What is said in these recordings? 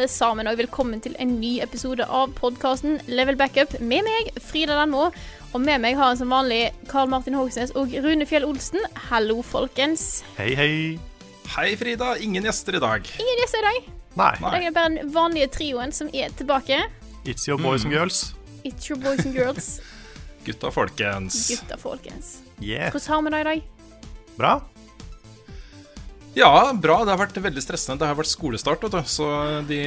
Alle sammen, og velkommen til en ny episode av podkasten Level Backup med meg, Frida Danmo. Og med meg har jeg som vanlig Karl Martin Hogsnes og Rune Fjell Olsen. Hallo, folkens. Hei, hei. Hei, Frida. Ingen gjester i dag. Ingen gjester i dag. Nei. Det er bare den vanlige trioen som er tilbake. It's your boys and girls. It's your boys and girls. Gutta, folkens. Gutta, folkens. Yeah. Hvordan har vi det i dag? Bra. Ja, bra. Det har vært veldig stressende. Det har vært skolestart, vet du. Så de,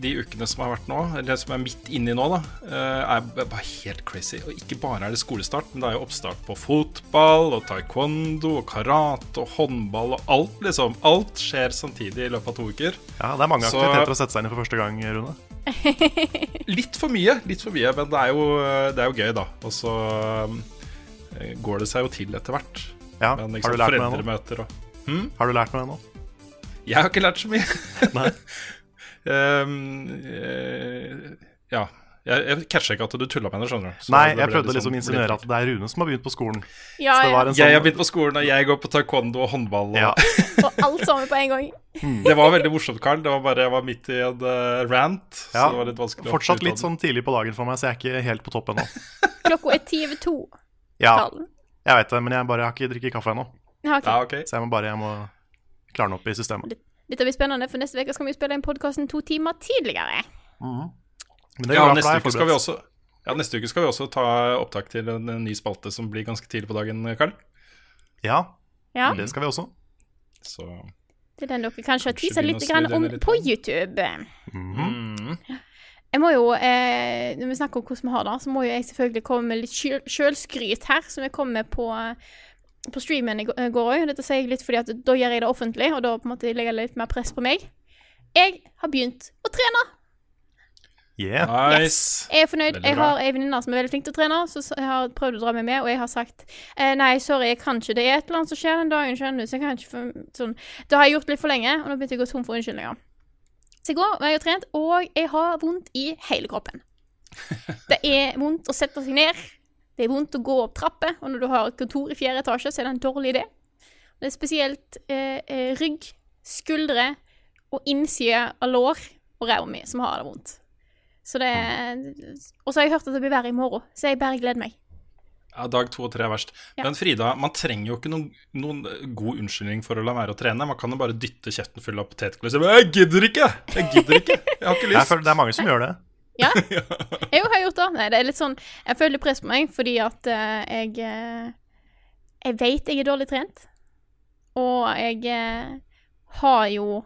de ukene som har vært nå, eller som er midt inni nå, da, eh, er bare helt crazy. Og ikke bare er det skolestart, men det er jo oppstart på fotball og taekwondo og karate og håndball og alt, liksom. Alt skjer samtidig i løpet av to uker. Ja, det er mange Så- aktiviteter å sette seg inn i for første gang, Rune. Litt for mye, litt for mye, men det er jo, det er jo gøy, da. Og så eh, går det seg jo til etter hvert. Ja, Men har du lært foreldremøter og Har du lært noe ennå? Jeg har ikke lært så mye. Nei. um, eh, ja. Jeg, jeg catcha ikke at du tulla med henne. skjønner du. Så Nei, jeg prøvde liksom å sånn insinuere at det er Rune som har begynt på skolen. Ja, Så det var ja. Sånn... Jeg har begynt på skolen, og jeg går på taekwondo og håndball. Og ja. Og alt sammen på en gang. Det var veldig morsomt, Carl. Det var bare Jeg var midt i en eh, rant. Ja, Så det var litt vanskelig å Fortsatt litt sånn tidlig på dagen for meg, så jeg er ikke helt på topp ennå. Klokka er ti over to. Ja, jeg vet det, men jeg bare har ikke drikket kaffe ennå. Ja, ok. Ja, ok. Så jeg må bare jeg må klare den opp i systemet. Dette blir spennende, for neste uke skal vi spille inn podkasten to timer tidligere. Mm. det Ja, neste uke skal vi også ja, neste uke skal vi også ta opptak til en, en ny spalte som blir ganske tidlig på dagen, Karl. Ja, Ja, det skal vi også. Så Det er den dere kanskje har tisa litt grann om litt på. YouTube. mm. Jeg må jo, eh, Når vi snakker om hvordan vi har det, så må jo jeg selvfølgelig komme med litt sjøl- sjølskryt her, som jeg kom med på, på streamen i går òg. Dette sier jeg litt fordi at da gjør jeg det offentlig, og da på en måte legger jeg litt mer press på meg. Jeg har begynt å trene. Yeah. Nice. Jeg er fornøyd. Jeg har ei venninne som er veldig flink til å trene, så jeg har prøvd å dra meg med, og jeg har sagt eh, nei, sorry, jeg kan ikke. Det er et eller annet som skjer den dagen, skjønner du, så jeg kan ikke for, sånn Det har jeg gjort litt for lenge, og nå begynte jeg å gå tom for unnskyldninger. Så i går var jeg og trent, og jeg har vondt i hele kroppen. Det er vondt å sette seg ned. Det er vondt å gå opp trapper, og når du har kontor i fjerde etasje, så er det en dårlig idé. Det er spesielt eh, eh, rygg, skuldre og innside av lår og ræva mi som har det vondt. Så det Og så har jeg hørt at det blir verre i morgen, så jeg bare gleder meg. Ja, Dag to og tre er verst. Ja. Men Frida, man trenger jo ikke noen, noen god unnskyldning for å la være å trene. Man kan jo bare dytte kjeften full av potetgull og si 'Jeg gidder ikke! Jeg gidder ikke! Jeg har ikke lyst'. lyst!' er, det er mange som gjør det. Ja, jeg har gjort det. Nei, det er litt sånn Jeg føler press på meg fordi at uh, jeg eh, Jeg vet jeg er dårlig trent. Og jeg uh, har jo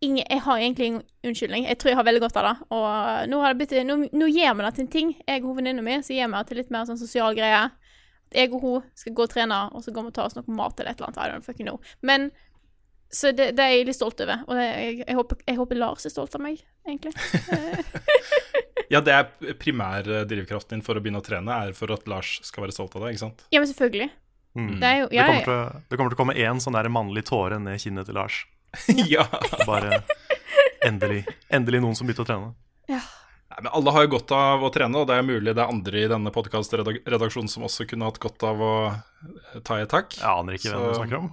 ingen, Jeg har egentlig ingen unnskyldning. Jeg tror jeg har veldig godt av det. Og nå, har det blitt, nå, nå gir vi det til en ting. Jeg og venninna mi så gir vi det til litt mer sånn sosial greie. At jeg og hun skal gå og trene, og så går vi og tar oss noe mat eller et eller annet. I don't fucking know. Men så det, det er jeg litt stolt over. Og det, jeg, jeg, håper, jeg håper Lars er stolt av meg, egentlig. Ja, det er primær drivkraften din for å begynne å trene, er for at Lars skal være stolt av deg, ikke sant? Ja, men selvfølgelig. Mm. Det er jo Det ja, kommer til, det kommer til å komme én sånn der mannlig tåre ned kinnet til Lars. ja. Bare endelig, endelig noen som begynte å trene. Nei, men alle har jo godt av å trene, og det er mulig det er andre i denne podkastredaksjonen som også kunne hatt godt av å eh, ta i et tak. Jeg aner ikke hvem du Så- snakker om.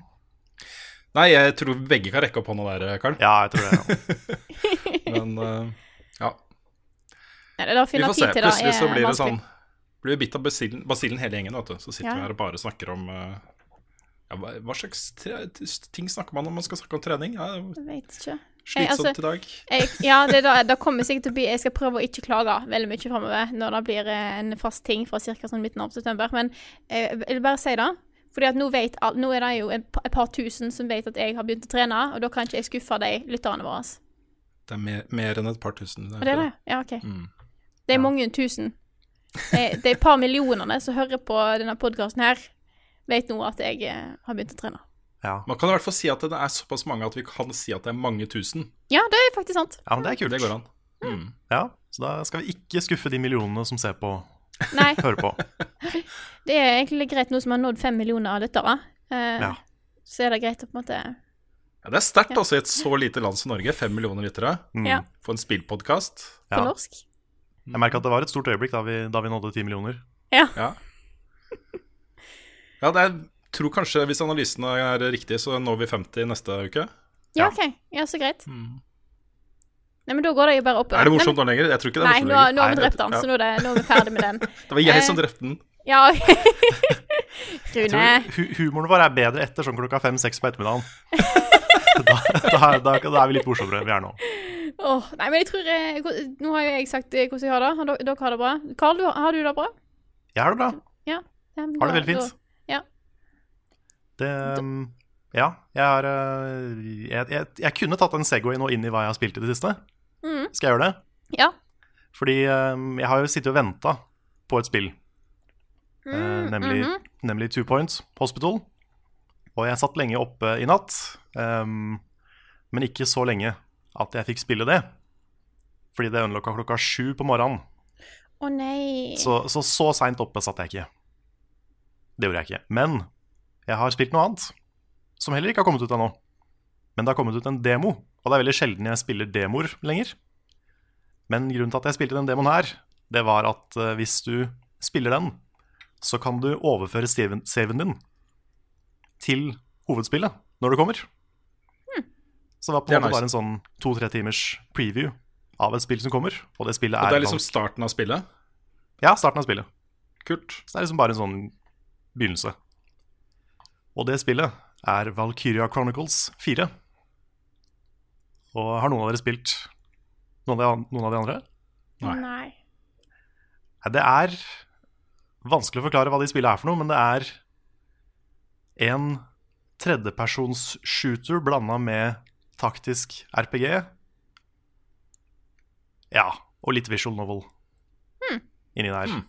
Nei, jeg tror begge kan rekke opp hånda der, Karl. Ja, jeg tror det. Ja. Men uh, ja, Nei, det da vi får se. til Plutselig så blir det sånn Blir vi bitt av basillen, basillen hele gjengen, vet du. Så sitter Ja. vi her og bare snakker om uh, ja, hva, slags ting snakker man om man skal snakke om trening? Ja, Jeg vet ikke. slitsomt altså- i dag. Jeg, ja, det, da, da kommer sikkert til å bli Jeg skal prøve å ikke klage veldig mye framover når det blir eh, en fast ting fra ca. Sånn midten av september. Men eh, jeg vil bare si det. Fordi at nå, vet, nå er det jo et, par tusen som vet at jeg har begynt å trene, og da kan ikke jeg skuffe de lytterne våre. Det er mer, mer enn et par tusen. Det er det? Ja, OK. Mm. Det er mange tusen. Det er, et par millionene som hører på denne podkasten her, vet nå at jeg eh, har begynt å trene. Ja. Man kan i hvert fall si at det er såpass mange at vi kan si at det er mange tusen. Ja, det er faktisk sant. ja, men det er kult. Det går an. Mm. Ja, Så da skal vi ikke skuffe de millionene som ser på, Nei, Hør på. det er egentlig greit nå som har nådd fem millioner lyttere. Eh, Ja. Så er det greit å på en måte Ja, det er sterkt altså i et så lite land som Norge. Fem millioner lyttere. Mm. Ja, For en spillpodkast. på Ja. norsk. Jeg merka at det var et stort øyeblikk da vi, da vi nådde ti millioner. Ja. Ja. ja, det er, tror kanskje, hvis analysene er riktige, så når vi 50 neste uke. Ja, Ja. OK. Ja, så greit. Nei, men da går det jo bare opp. Er det morsomt nå lenger? Jeg tror ikke det er morsomt lenger. Nei, nå har vi drept den, så nå er, det, nå er vi ferdig med den. Det var jeg Eh, som drepte den. Ja. Jeg Rune. tror hu humoren vår er bedre etter sånn klokka fem-seks på ettermiddagen. da, da, da, da er vi litt morsommere enn vi er nå. Oh, nei, men jeg tror jeg, Nå har jo jeg sagt eh, hvordan jeg har det. Dere, dere har det bra? Karl, du, har du det bra? Jeg har det bra. Ja, Har det veldig fint. Ja. Det um, Ja, jeg har uh, jeg, jeg, jeg kunne tatt en Segway nå inn i hva jeg har spilt i det siste. Mm. Skal jeg gjøre det? Ja. Fordi um, jeg har jo sittet og venta på et spill, eh, Mm, nemlig, mhm. nemlig Two Points Hospital. Og jeg satt lenge oppe i natt, um, men ikke så lenge at jeg fikk spille det. Fordi det unlocka klokka sju på morgenen. Å nei. Så så, så seint oppe satt jeg ikke. Det gjorde jeg ikke. Men jeg har spilt noe annet, som heller ikke har kommet ut ennå. Men det har kommet ut en demo, og det er veldig sjelden jeg spiller demoer lenger. Men grunnen til at jeg spilte den demoen her, det var at eh, hvis du spiller den, så kan du overføre saven din til hovedspillet når det kommer. Så det var på en måte nice. bare en sånn to-tre timers preview av et spill som kommer. Og det spillet Og er, det er liksom starten av spillet. Ja, starten av spillet. Kult. Så det er liksom bare en sånn begynnelse. Og det spillet er Valkyria Chronicles 4. Og har noen av dere spilt noen av de, noen av de andre? Nei. Nei. Det er vanskelig å forklare hva de spillene er for noe, men det er en tredjepersons shooter blanda med taktisk RPG. Ja, og litt visual novel inni der. Hmm.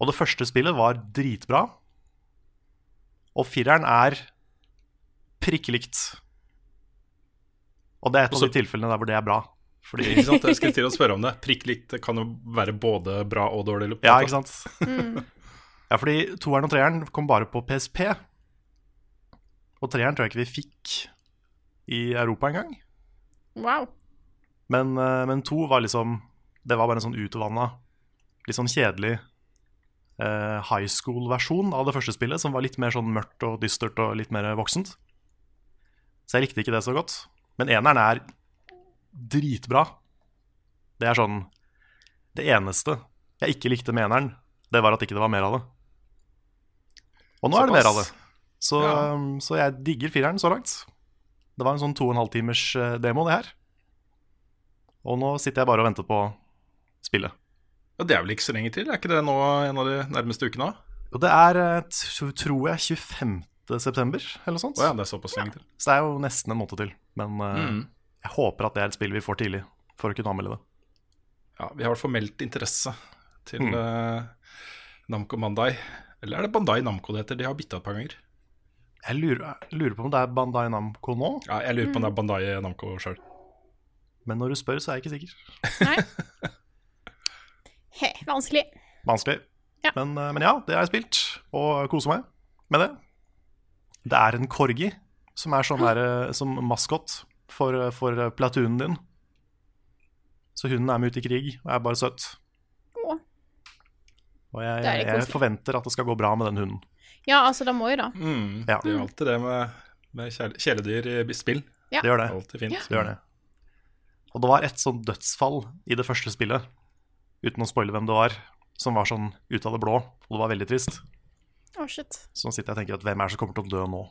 Og det første spillet var dritbra. Og fireren er prikke likt. Og det er et Også, av de tilfellene der hvor det er bra. Fordi Ikke sant? Jeg skulle til å spørre om det. Prikk likt kan jo være både bra og dårlig. på Ja, ikke sant? Ja, fordi toeren og treeren kom bare på PSP. Og treeren tror jeg ikke vi fikk i Europa engang. Wow. Men, eh, men to var liksom Det var bare en sånn utvanna, litt sånn kjedelig eh, high school-versjon av det første spillet, som var litt mer sånn mørkt og dystert og litt mer voksent. Så jeg likte ikke det så godt. Men eneren er dritbra. Det er sånn Det eneste jeg ikke likte med eneren, det var at ikke det var mer av det. Og nå er det mer av det. Så, Ja. um, så jeg digger fireren så langt. Det var en sånn to og en halv timers eh, demo, det her. Og nå sitter jeg bare og venter på spillet. Ja, det er vel ikke så lenge til? Er ikke det nå en av de nærmeste ukene? Og det er, eh, tror jeg, 25. september, eller noe sånt. ja, det er såpass lenge til. Så det er jo nesten en måned til. Men eh, Mm. jeg håper at det er et spill vi får tidlig, for å kunne anmelde det. Ja, vi har meldt interesse til Mm. uh, Namco Bandai. Eller er det Bandai Namco det heter? De har bytta et par ganger. Jeg lurer, jeg lurer på om det er Bandai Namco nå, Ja, jeg lurer på om det er Bandai Namco sjøl. men når du spør, så er jeg ikke sikker. Nei. He, vanskelig. Vanskelig. Ja. Men, eh, men ja, det har jeg spilt, og koser meg med det. Det er en corgi som er sånn her, eh, som maskot for, eh, for eh, platoonen din. Så hunden er med ut i krig og er bare søt. Å. Og jeg, jeg forventer at det skal gå bra med den hunden. Ja, altså, det må jo da. Mm, Ja. Det er jo alltid det med, med kjæle- kjæledyr i spill. Ja. Det gjør det. Alltid fint. det gjør det. Og det var et sånt dødsfall i det første spillet, uten å spoile hvem det var, som var sånn ut av det blå, og det var veldig trist. Å, shit. Så nå sitter jeg og tenker at hvem er det som kommer til å dø nå?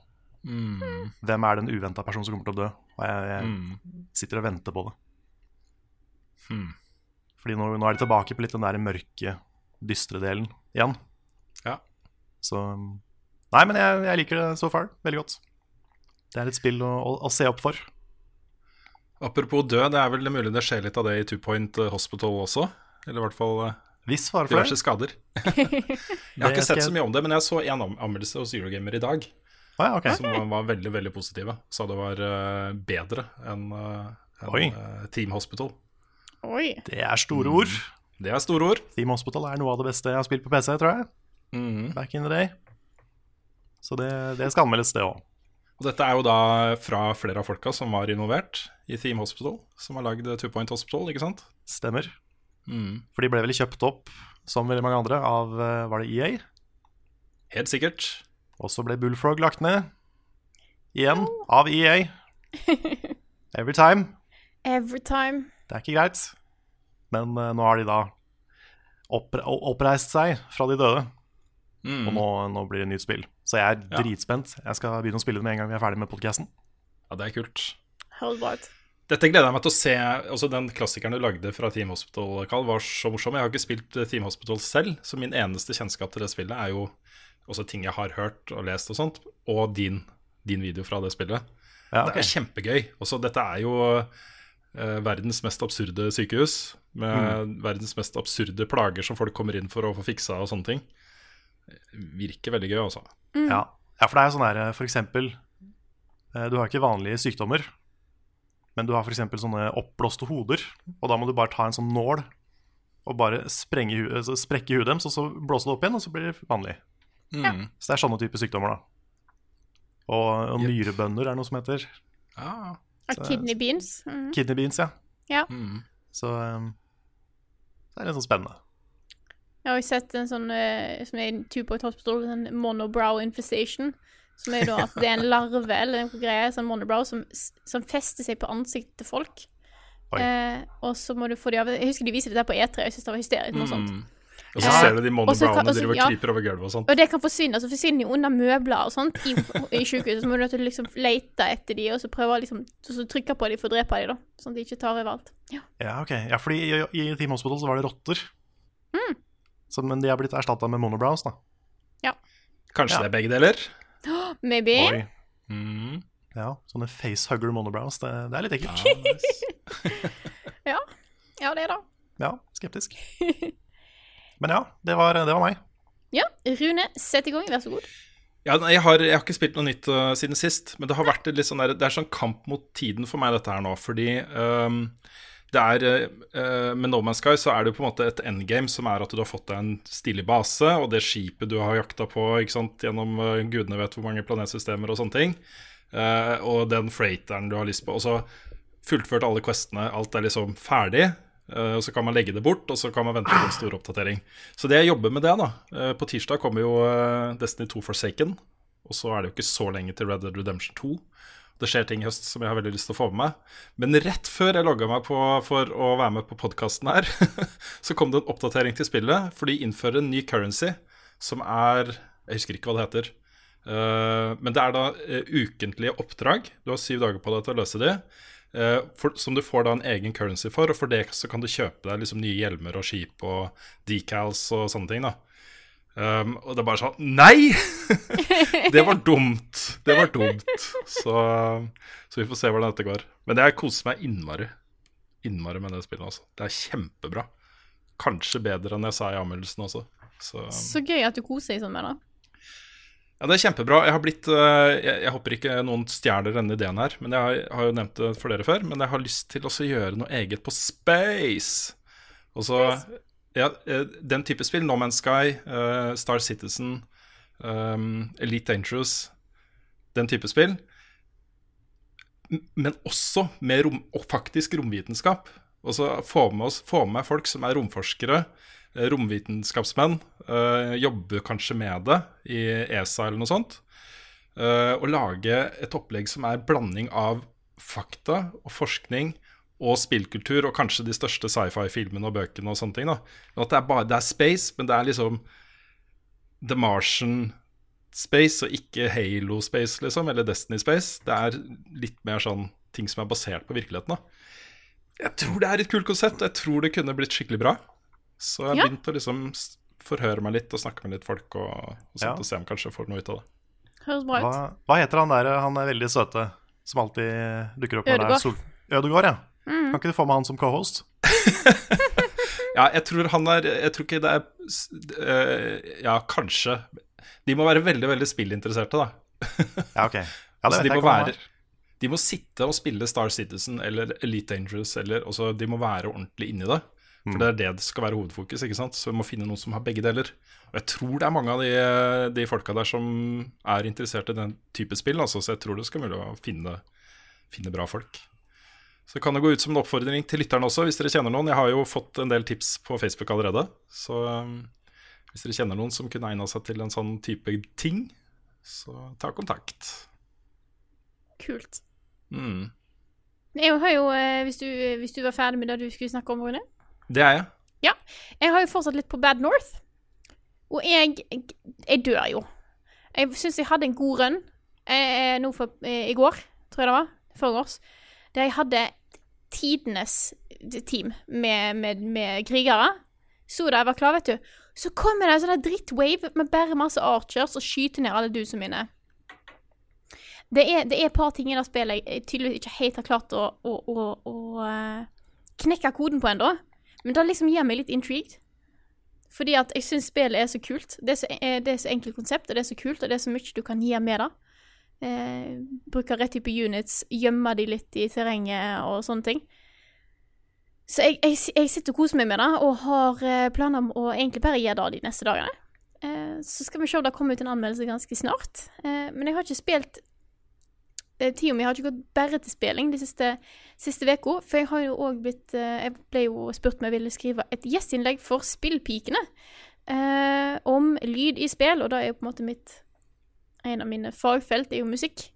Mm, Hvem er den uventa personen som kommer til å dø? Og jeg, jeg mm, sitter og venter på det. mm. Fordi nå, nå er de tilbake på litt den der mørke, dystre delen igjen. Ja. Så Nei, men jeg, jeg liker det so far. Veldig godt. Det er et spill å, å, å se opp for. Apropos død, det er vel mulig det skjer litt av det i Two Point Hospital også? Eller i hvert fall eh, Hvis fare for diverse det. skader. Jeg har ikke sett så mye om det, men jeg så en anmeldelse hos Eurogamer i dag Å ja, okay. som var, var veldig veldig positive. Sa det var eh, bedre enn en, enn, eh, Team Hospital. Oi. Det er store ord. Det er store ord. Team Hospital er noe av det beste jeg har spilt på PC, tror jeg. Mm. Back in the day. Så det, det skal anmeldes, det òg. Og dette er jo da fra flere av folka som var involvert i Team Hospital, som har lagd Two Point Hospital, ikke sant? Stemmer. Mm. For de ble vel kjøpt opp, som veldig mange andre, av eh, Var det EA? Helt sikkert. Og så ble Bullfrog lagt ned. Igjen. Av EA. Every time. Every time. Det er ikke greit. Men uh, nå har de da oppre oppreist seg fra de døde. Mm. Og nå, nå blir det nytt spill. Så jeg er Ja. dritspent. Jeg skal begynne å spille det med en gang vi er ferdig med podkasten. Ja, det er kult. Hold bra ut. Dette gleder jeg meg til å se. Også Den klassikeren du lagde fra Team Hospital, Carl, var så morsom. Jeg har ikke spilt eh, Team Hospital selv, så min eneste kjennskap til det spillet er jo også ting jeg har hørt og lest og sånt, og din, din video fra det spillet. Ja, Det er kjempegøy. Også, dette er jo eh, verdens mest absurde sykehus, med verdens mest absurde plager som folk kommer inn for å få fiksa og sånne ting. Virker veldig gøy, altså. Ja. ja, for det er jo sånn her for eksempel eh, Du har ikke vanlige sykdommer, men du har eksempel sånne oppblåste hoder. Og da må du bare ta en sånn nål og bare altså sprekke huet deres, og så blåser det opp igjen, og så blir det vanlig. Mm. Så det er sånne type sykdommer, da. Og, og Yep. nyrebønner er noe som heter Ja. Og kidney beans. Mm. kidney beans, ja. Ja. Mm. Så um, det er litt sånn spennende. Jeg har sett en sånn eh, som er tur på Point Hospital, en monobrow infestation. Som er da at det er en larve eller noe greie, sånn monobrow, som, som fester seg på ansiktet til folk. Eh, og så må du få de av Jeg husker de viste det der på E3, jeg synes det var hysterisk. Noe sånt. Mm. Og så Ja. ser du de monobrowene og driver ja. kryper over gulvet og sånt. Og det kan forsvinne. Så forsvinner de under møbler og sånt i, i sykehuset. Så må du liksom lete etter de, og så prøve å liksom så, så trykke på de for å drepe de, da. Sånn at de ikke tar over alt. Ja. Ja, ok. Ja, fordi i, i Team Hospital så var det rotter. Så, men de har blitt erstatta med monobrows, da. Kanskje Ja. det er begge deler? Maybe. Oi. Mm. Ja, sånne facehugger monobrows. Det, det er litt ekkelt. Ja, nice. Ja, det er det. Ja, skeptisk. Men ja, det var, det var meg. Ja, Rune, sett i gang. Vær så god. Ja, jeg, har, jeg har ikke spilt noe nytt uh, siden sist, men det har vært litt sånn der, det er sånn kamp mot tiden for meg, dette her nå. Fordi øhm, det er øh, Med No Man's Sky så er det på en måte et endgame som er at du har fått deg en stilig base, og det skipet du har jakta på ikke sant, gjennom øh, gudene vet hvor mange planetsystemer og sånne ting, øh, og den freighteren du har lyst på. Og så fullført alle questene, alt er liksom ferdig. eh, og Så kan man legge det bort, og så kan man vente på en stor oppdatering. Så det jeg jobber med det, da eh, På tirsdag kommer jo eh, Destiny 2 Forsaken. Og så er det jo ikke så lenge til Red Dead Redemption 2. Det skjer ting i høst som jeg har veldig lyst til å få med meg. Men rett før jeg logga meg på for å være med på podkasten her, så kom det en oppdatering til spillet, for de innfører en ny currency som er Jeg husker ikke hva det heter. Eh, men det er da eh, ukentlige oppdrag. Du har syv dager på deg til å løse de. eh, for, som du får da en egen currency for, og for det så kan du kjøpe deg liksom nye hjelmer og skip og decals og sånne ting. da Um, og det er bare sånn Nei! det var dumt. Det var dumt. Så, så vi får se hvordan dette går. Men jeg koser meg innmari. Innmari med det spillet. Også. Det er kjempebra. Kanskje bedre enn jeg sa i anmeldelsen også. Så, Så gøy at du koser deg sånn med det. ja, det er kjempebra. Jeg har blitt eh, Jeg, jeg håper ikke noen stjeler denne ideen her, men jeg har, har jo nevnt det for dere før. Men jeg har lyst til å gjøre noe eget på space. Og så ja, eh, den type spill, No Man's Sky, uh, Star Citizen, um, Elite Dangerous, den type spill. Men også med rom, og faktisk romvitenskap. Og så få med, oss, få med folk som er romforskere, eh, romvitenskapsmenn, Uh, jobber kanskje med det i ESA eller noe sånt. Uh, og lage et opplegg som er blanding av fakta og forskning og spillkultur, og kanskje de største sci-fi-filmene og bøkene og sånne ting. da. At det er, bare, det er space, men det er liksom The Martian Space, og ikke Halo Space, liksom, eller Destiny Space. Det er litt mer sånn ting som er basert på virkeligheten. da. Jeg tror det er et kult konsept, og jeg tror det kunne blitt skikkelig bra. Så jeg har Ja. begynt å liksom forhøre meg litt og snakke med litt folk og, og sånt, Ja. og se om kanskje jeg får noe ut av det. Høres bra ut. Hva, hva heter han der, han er veldig søte, som alltid dukker opp når det er sol... Ødegård, ja. Kan ikke du få med han som co-host? Ja, jeg tror han er Jeg tror ikke det er eh, Ja, kanskje. De må være veldig, veldig spillinteresserte, da. Ja, ok. Ja, det Altså, de, må være, de må sitte og spille Star Citizen eller Elite Dangerous, eller også, de må være ordentlig inni det. For det er det det skal være hovedfokus, ikke sant? så vi må finne noen som har begge deler. Og jeg tror det er mange av de, de folka der som er interessert i den type spill, altså, så jeg tror det skal være mulig å finne, finne bra folk. Så kan det gå ut som en oppfordring til lytterne også, hvis dere kjenner noen. Jeg har jo fått en del tips på Facebook allerede, så um, hvis dere kjenner noen som kunne egna seg til en sånn type ting, så ta kontakt. Kult. Mm. Jeg har jo, eh, hvis du, hvis du var ferdig med det du skulle snakke om, Rune Det er jeg. Jeg har jo fortsatt litt på Bad North. Og jeg Jeg dør jo. Jeg syns jeg hadde en god run eh, nå for, eh, i går, tror jeg det var. Forgårs. Der jeg hadde tidenes team med, med, med krigere. Så da jeg var klar, vet du. Så kommer det en sånn der drittwave med bare masse archers og skyter ned alle dusene mine. Det er, det er et par ting i det spillet jeg tydeligvis ikke helt har klart å, å, å, å eh, knekke koden på ennå. Men det liksom gir meg litt intrigued. Fordi at jeg syns spillet er så kult. Det er så, eh, det er så enkelt konsept, og det er så kult, og det er så mye du kan gjøre med det. Eh, bruke rett type units, gjemme de litt i terrenget og sånne ting. Så jeg, jeg, jeg sitter og koser meg med det, og har eh, planer om å egentlig bare gjøre det de neste dagene. Eh, så skal vi se om det kommer ut en anmeldelse ganske snart. Eh, men jeg har ikke spilt eh, Tida mi har ikke gått bare til spilling de siste uka, for jeg har jo òg blitt eh, Jeg ble jo spurt om jeg ville skrive et gjestinnlegg for Spillpikene eh, om lyd i spill, og det er jo på en måte mitt En av mine fagfelt er jo musikk.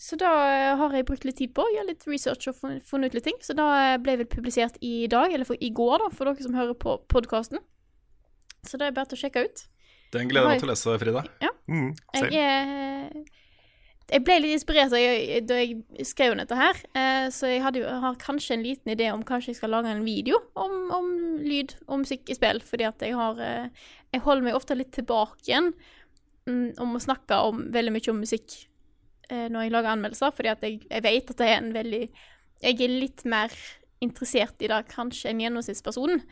Så da eh, har jeg brukt litt tid på å gjøre litt research og fun- funnet ut litt ting. Så da ble ble vel publisert i dag, eller for, i går, da, for dere som hører på podkasten. Så det er bare til å sjekke ut. Den gleder jeg meg til å lese, Frida. Mm, Jeg er Jeg ble litt inspirert da jeg, da jeg skrev dette her, eh, så jeg hadde har kanskje en liten idé om kanskje jeg skal lage en video om, om lyd og musikk i spill, fordi at jeg har eh, Jeg holder meg ofte litt tilbake igjen om å snakke om veldig mye om musikk eh, når jeg lager anmeldelser, fordi jeg, jeg vet at det er en veldig Jeg er litt mer interessert i det kanskje enn gjennomsnittspersonen,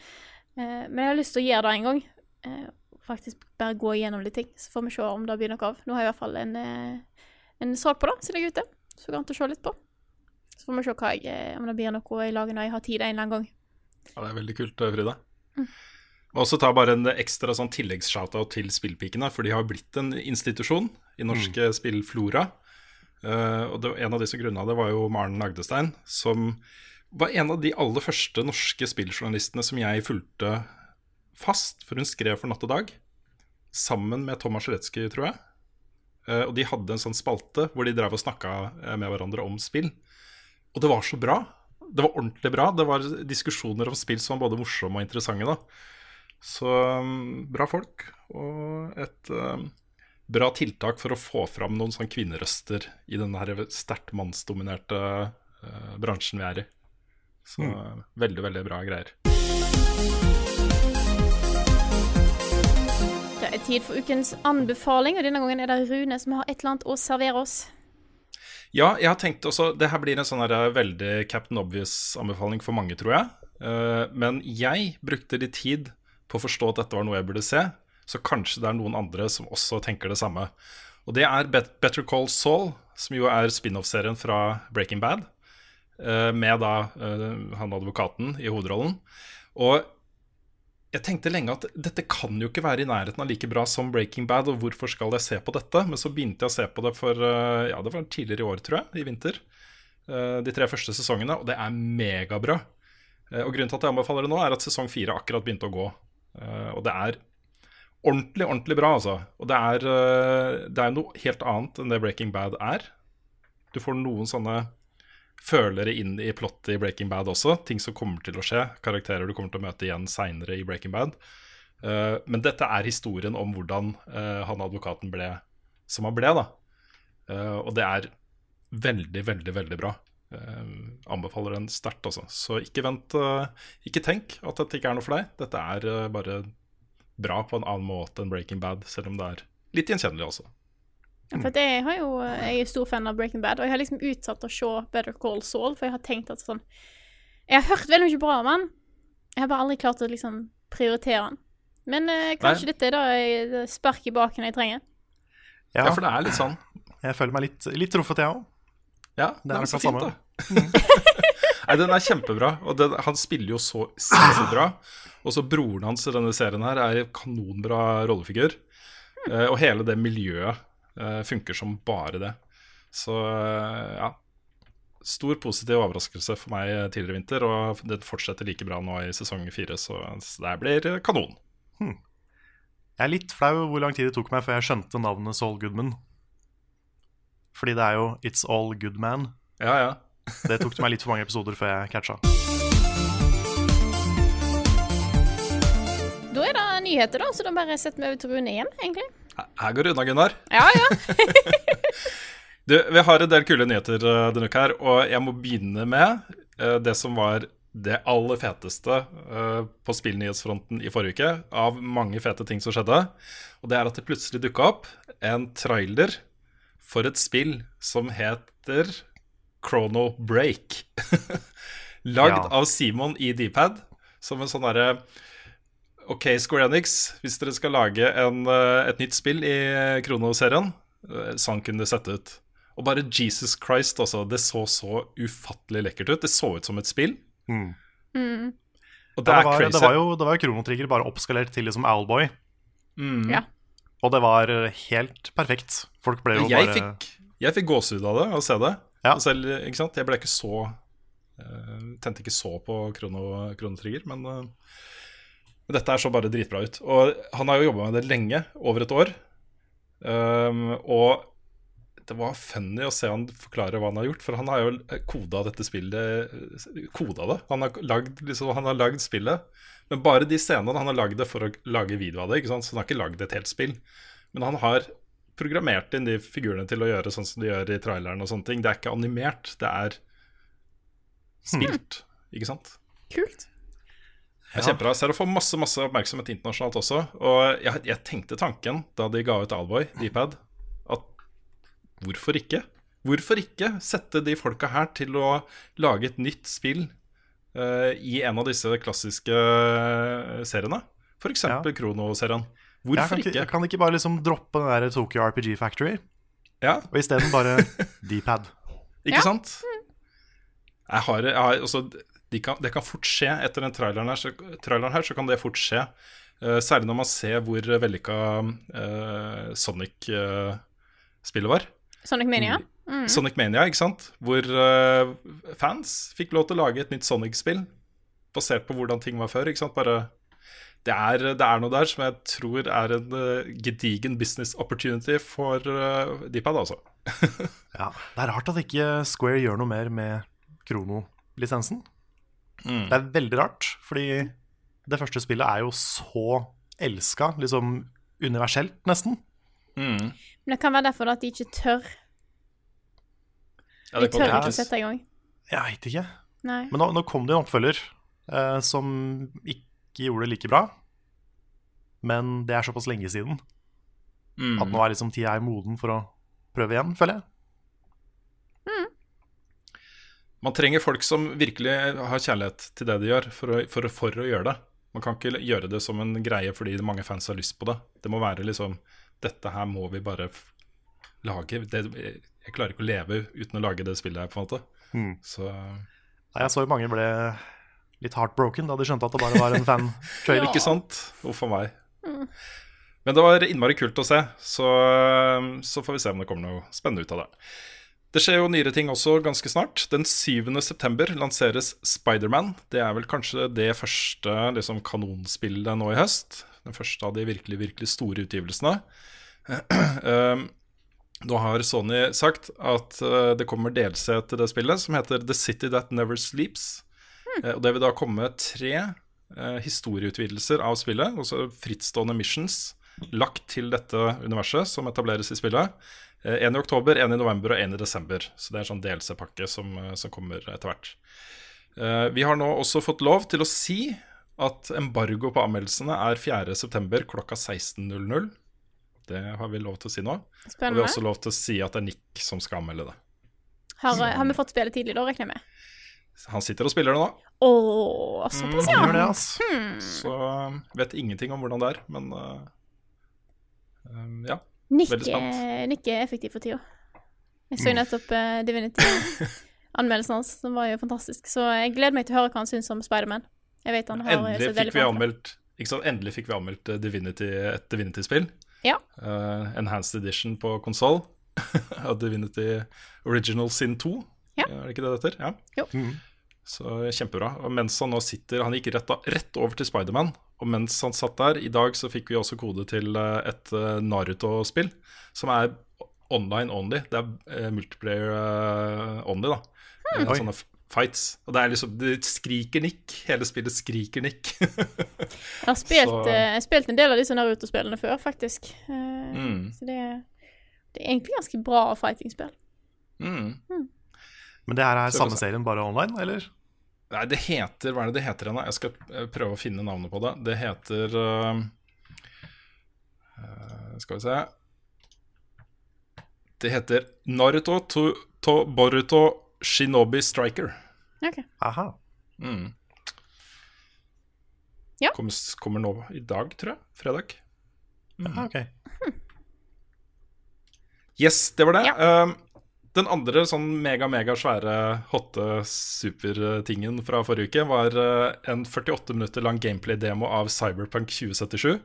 eh, men jeg har lyst til å gjøre det en gang. Eh, faktisk bare gå igjennom litt ting, så får vi se om det blir noe av. Nå har jeg i hvert fall en eh, en sak på det, som ligger er ute. Så går det an å se litt på. Så får vi se jeg, eh, om det blir noe jeg lager når jeg har tid en eller annen gang. Ja, det er veldig kult, Frida. Frida. Og så ta bare en ekstra sånn tilleggsshout-out til Spillpikene, for de har blitt en institusjon i norsk mm. spillflora. Uh, og det, en av de som grunna det, var jo Maren Agdestein, som var en av de aller første norske spilljournalistene som jeg fulgte fast, for hun skrev for Natt og Dag, sammen med Thomas Sjeletsky, tror jeg. Uh, og de hadde en sånn spalte hvor de drev og snakka eh, med hverandre om spill. Og det var så bra. Det var ordentlig bra. Det var diskusjoner om spill som var både morsomme og interessante. da. Så um, bra folk, og et um, bra tiltak for å få fram noen sånn kvinnerøster i den sterkt mannsdominerte uh, bransjen vi er i. Så veldig, veldig bra greier. Det er tid for ukens anbefaling, og denne gangen er det Rune som har et eller annet å servere oss. Ja, jeg har tenkt også Det her blir en sånn her veldig Captain Obvious-anbefaling for mange, tror jeg. Uh, men jeg brukte litt tid på å forstå at dette var noe jeg burde se, så kanskje det er noen andre som også tenker det samme. Og det er Better Call Saul, som jo er spin-off-serien fra Breaking Bad, eh, med da eh, han advokaten i hovedrollen. Og jeg tenkte lenge at dette kan jo ikke være i nærheten av like bra som Breaking Bad, og hvorfor skal jeg se på dette? Men så begynte jeg å se på det for eh, ja, det var tidligere i år, tror jeg, i vinter. De tre første sesongene, og det er megabra. Og grunnen til at jeg anbefaler det nå, er at sesong fire akkurat begynte å gå. Eh, Og det er ordentlig, ordentlig bra, altså. Og det er, eh, det er noe helt annet enn det Breaking Bad er. Du får noen sånne følere inn i plottet i Breaking Bad også. Ting som kommer til å skje. Karakterer du kommer til å møte igjen seinere i Breaking Bad. Eh, men dette er historien om hvordan han advokaten ble som han ble, da. Og det er veldig, veldig, veldig bra. Eh, anbefaler den sterkt, altså. Så ikke vent. eh, ikke tenk at dette ikke er noe for deg. Dette er eh, bare bra på en annen måte enn Breaking Bad, selv om det er litt gjenkjennelig også. Ja, For jeg, har jo, jeg er stor fan av Breaking Bad, og jeg har liksom utsatt å se Better Call Saul, for jeg har tenkt at sånn Jeg har hørt veldig mye bra om han, jeg har bare aldri klart å liksom prioritere han. Men eh, kanskje Nei. dette er da jeg- spark i baken jeg trenger. Ja, Ja, for det er litt sånn. jeg føler meg litt, litt truffet, jeg òg. Ja, Det er fint, samme. Nei, den er kjempebra. Og den, han spiller jo så sinnssykt bra. Og så broren hans i denne serien her er en kanonbra rollefigur. Uh, og hele det miljøet uh, funker som bare det. Så uh, ja. Stor positiv overraskelse for meg tidligere i vinter, og det fortsetter like bra nå i sesong fire, så det blir kanon. Jeg er litt flau hvor lang tid det tok meg før jeg skjønte navnet Saul Goodman. Fordi det er jo It's All Good Man. Ja, ja. Det tok det meg litt for mange episoder før jeg catcha. Da er det nyheter, da, så da bare setter vi over til Rune igjen, egentlig. Her går det unna, Gunnar. Ja, ja. Du, vi har en del kule nyheter eh, denne uka her, og jeg må begynne med eh, det som var det aller feteste eh, på spillnyhetsfronten i forrige uke, av mange fete ting som skjedde. Og det er at det plutselig dukka opp en trailer for et spill som heter Chrono Break. Lagd Ja. av Simon i Dpad, som en sånn derre OK, Square Enix, hvis dere skal lage en, eh, et nytt spill i Krono-serien, eh, sånn kunne det sett ut. Og bare Jesus Christ, altså. Det så så ufattelig lekkert ut. Det så ut som et spill. Mm. Og det Det, er var, crazy. det var jo det var jo Chrono Trigger bare oppskalert til liksom Owlboy. Mm. Ja. Og det var helt perfekt. Folk ble jo jeg, bare fikk, jeg fikk gåsehud av det, av å se det. Ja. Selv, ikke sant? Jeg ble ikke så uh, Tente ikke så på Krono, kronetrigger, men uh, dette er så bare dritbra ut. Og han har jo jobba med det lenge, over et år. Um, og det var funny å se han forklare hva han har gjort, for han har jo koda dette spillet Koda det. Han har lagd, liksom, han har lagd spillet, men bare de scenene han har lagd det for å lage video av det. Ikke sant? Så han har ikke lagd et helt spill. Men han har programmert inn de figurene til å gjøre sånn som de gjør i traileren og sånne ting. Det er ikke animert, det er spilt, ikke sant? Kult. Er kjempebra. Ser å få masse masse oppmerksomhet internasjonalt også. Og jeg, jeg tenkte tanken da de ga ut Alboy, Dpad, at hvorfor ikke? Hvorfor ikke sette de folka her til å lage et nytt spill i en av disse klassiske eh, seriene? F.eks. Ja. Krono-serien. jeg Hvorfor kan, ikke, ikke? jeg kan ikke bare liksom droppe den der Tokyo RPG Factory, Ja, og isteden bare D-pad. ikke Ja. sant? Jeg har, jeg har også, de kan, Det kan fort skje etter den traileren her, så, traileren her, så kan det fort skje. Uh, særlig når man ser hvor vellykka uh, Sonic-spillet var. Sonic Mania. Sonic Mania, ikke sant? Hvor uh, fans fikk lov til å lage et nytt Sonic-spill basert på hvordan ting var før. ikke sant? Bare det er, det er noe der som jeg tror er en uh, gedigen business opportunity for uh, Deepad, altså. Ja, det er rart at ikke Square gjør noe mer med Krono-lisensen. Mm. Det er veldig rart, fordi det første spillet er jo så elska, liksom universelt, nesten. Mm. Men det kan være derfor at de ikke tør. Ja, kan tør ikke sette i gang. Jeg veit ikke. Nei. Men nå, nå kom det en oppfølger eh, som ikke gjorde det like bra. Men det er såpass lenge siden Mm. at nå er liksom tida er moden for å prøve igjen, føler jeg. Man trenger folk som virkelig har kjærlighet til det de gjør, for å, for, for å gjøre det. Man kan ikke gjøre det som en greie fordi mange fans har lyst på det. Det må være liksom Dette her må vi bare f- lage. Det, jeg klarer ikke å leve uten å lage det spillet her, på en måte. Mm. Så Nei, jeg så jo mange ble litt heartbroken da de skjønte at det bare var en fan ja. Ikke sant? Uff a meg. Men det var innmari kult å se, så, så får vi se om det kommer noe spennende ut av det. Det skjer jo nyere ting også ganske snart. Den 7. september lanseres Spiderman. Det er vel kanskje det første liksom, kanonspillet nå i høst. Den første av de virkelig, virkelig store utgivelsene. Nå har Sony sagt at uh, det kommer DLC til det spillet, som heter The City That Never Sleeps. Eh, og det vil da komme tre uh, historieutvidelser av spillet, altså frittstående missions, lagt til dette universet som etableres i spillet. Én i oktober, en i november og en i desember. Så det er en sånn DLC-pakke som, som kommer etter hvert. Vi har nå også fått lov til å si at embargo på anmeldelsene er 4.9. klokka 16.00. Det har vi lov til å si nå. Og vi har også lov til å si at det er Nick som skal anmelde det. Har, har vi fått spille tidlig, da, regner jeg med? Han sitter og spiller det nå, Åh, Mm. såpass, ja. Mm, det, ja. hmm. så um, vet ingenting om hvordan det er, men uh, um, ja. Nick, Veldig spent. Nick er effektiv for tida. Jeg Mm. så jo nettopp uh, Divinity-anmeldelsen hans, som var jo fantastisk. Så jeg gleder meg til å høre hva han syns om Spiderman. Jeg vet han har eh, Endelig fikk vi anmeldt ikke sant? Endelig fikk vi anmeldt eh, Divinity, et Divinity-spill. Ja. Uh, enhanced edition på konsoll av Divinity Original Sin 2. Ja. Er det ikke det det heter? Ja. Jo. Så kjempebra. Og mens han nå sitter Han gikk rett, rett over til Spiderman. Og mens han satt der, i dag så fikk vi også kode til eh, et eh, Naruto-spill. Som er online only. Det er eh, multiplayer eh, only, da. Eh, sånne fights. Og det er liksom Det skriker Nick. Hele spillet skriker Nick. Jeg har spilt, eh, jeg har spilt en del av disse Naruto-spillene før, faktisk. Eh, Mm. Så det, det er egentlig ganske bra fighting-spill. mm. Men det her er Så- samme serien, bare online, eller? Nei, det heter Hva er det det heter igjen? da? Jeg skal eh, prøve å finne navnet på det. Det heter eh, eh, Skal vi se Det heter Naruto to, to Boruto Shinobi Striker. Okay. Aha. Mm. Ja. Kommer, kommer nå i dag, tror jeg. Fredag. Ah, ok. Yes, det var det. Ja. Um, den andre sånn mega-mega svære, hotte supertingen fra forrige uke var uh, en 48 minutter lang gameplay-demo av Cyberpunk 2077.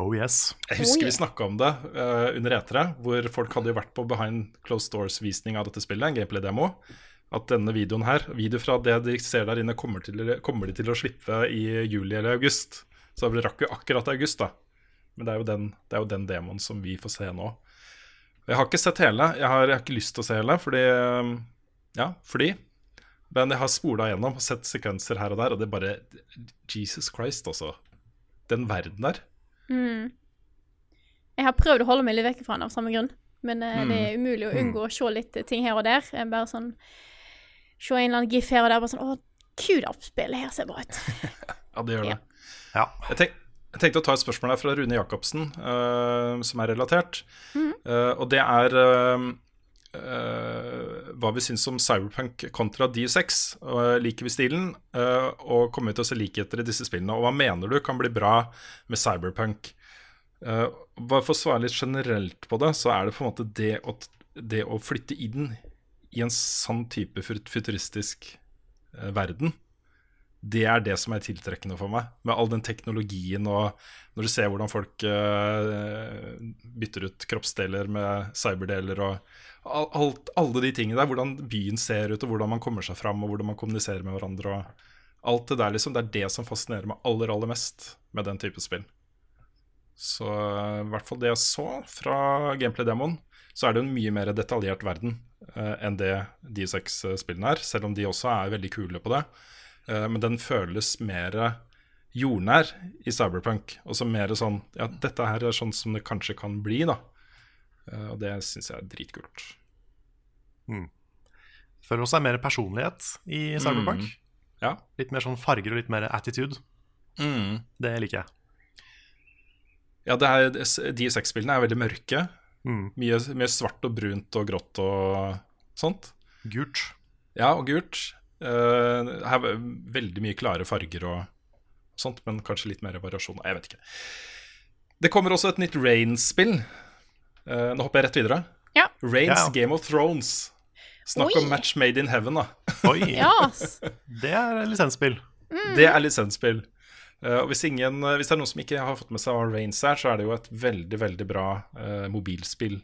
Oh yes. Jeg husker vi snakka om det uh, under etere, hvor folk hadde jo vært på Behind Closed Doors-visning av dette spillet, en gameplay-demo. At denne videoen her, video fra det de ser der inne, kommer, til, kommer de til å slippe i juli eller august. Så det rakk jo akkurat august, da. Men det er jo den, det er jo den demoen som vi får se nå. Jeg har ikke sett hele. Jeg har, jeg har ikke lyst til å se hele, fordi um, Ja, fordi. Men jeg har spola gjennom og sett sekvenser her og der, og det er bare Jesus Christ, altså. Den verden der. Mm. Jeg har prøvd å holde meg litt vekk fra den av samme grunn, men eh, det Mm. er umulig å unngå å se litt ting her og der. Jeg bare sånn Se en eller annen gif her og der, bare sånn Å, Q-Dap-spillet her ser bra ut. Ja, det gjør det. Ja. Ja. Jeg, tenk, jeg tenkte å ta et spørsmål her fra Rune Jacobsen, uh, som er relatert. Eh, og det er eh, eh, hva vi syns om Cyberpunk kontra D6. Uh, liker vi stilen, eh, og kommer vi til å se likheter i disse spillene? Og hva mener du kan bli bra med Cyberpunk? Eh, bare for å svare litt generelt på det, så er det på en måte det å, det å flytte inn i en sånn type futuristisk eh, verden det er det som er tiltrekkende for meg. Med all den teknologien og når du ser hvordan folk eh, bytter ut kroppsdeler med cyberdeler og alt, alle de tingene der. Hvordan byen ser ut, og hvordan man kommer seg fram, og hvordan man kommuniserer med hverandre. og Alt det der, liksom. Det er det som fascinerer meg aller, aller mest med den type spill. Så i hvert fall det jeg så fra gameplay-demoen, så er det en mye mer detaljert verden eh, enn det de seks eh, spillene er. Selv om de også er veldig kule på det. Eh, men den føles mer jordnær i Cyberpunk. Og så mer sånn Ja, dette her er sånn som det kanskje kan bli, da. Eh, og det syns jeg er dritkult. Føler også det er mer personlighet i Cyberpunk. Mm. Ja. Litt mer sånn farger og litt mer attitude. Det liker jeg. Ja, det er, de sexspillene er veldig mørke. Mm. Mye, mye svart og brunt og grått og sånt. Gult. Ja, og gult. Uh, her er veldig mye klare farger og sånt, men kanskje litt mer variasjon. Jeg vet ikke. Det kommer også et nytt Rain-spill. Eh, nå hopper jeg rett videre. Ja. Rains Ja. Game of Thrones. Snakk Oi. om match made in heaven, da. Oi, Ja, det er lisensspill. Det er lisensspill. Uh, og hvis, ingen, eh, hvis det er noen som ikke har fått med seg Rains her, så er det jo et veldig veldig bra uh, mobilspill.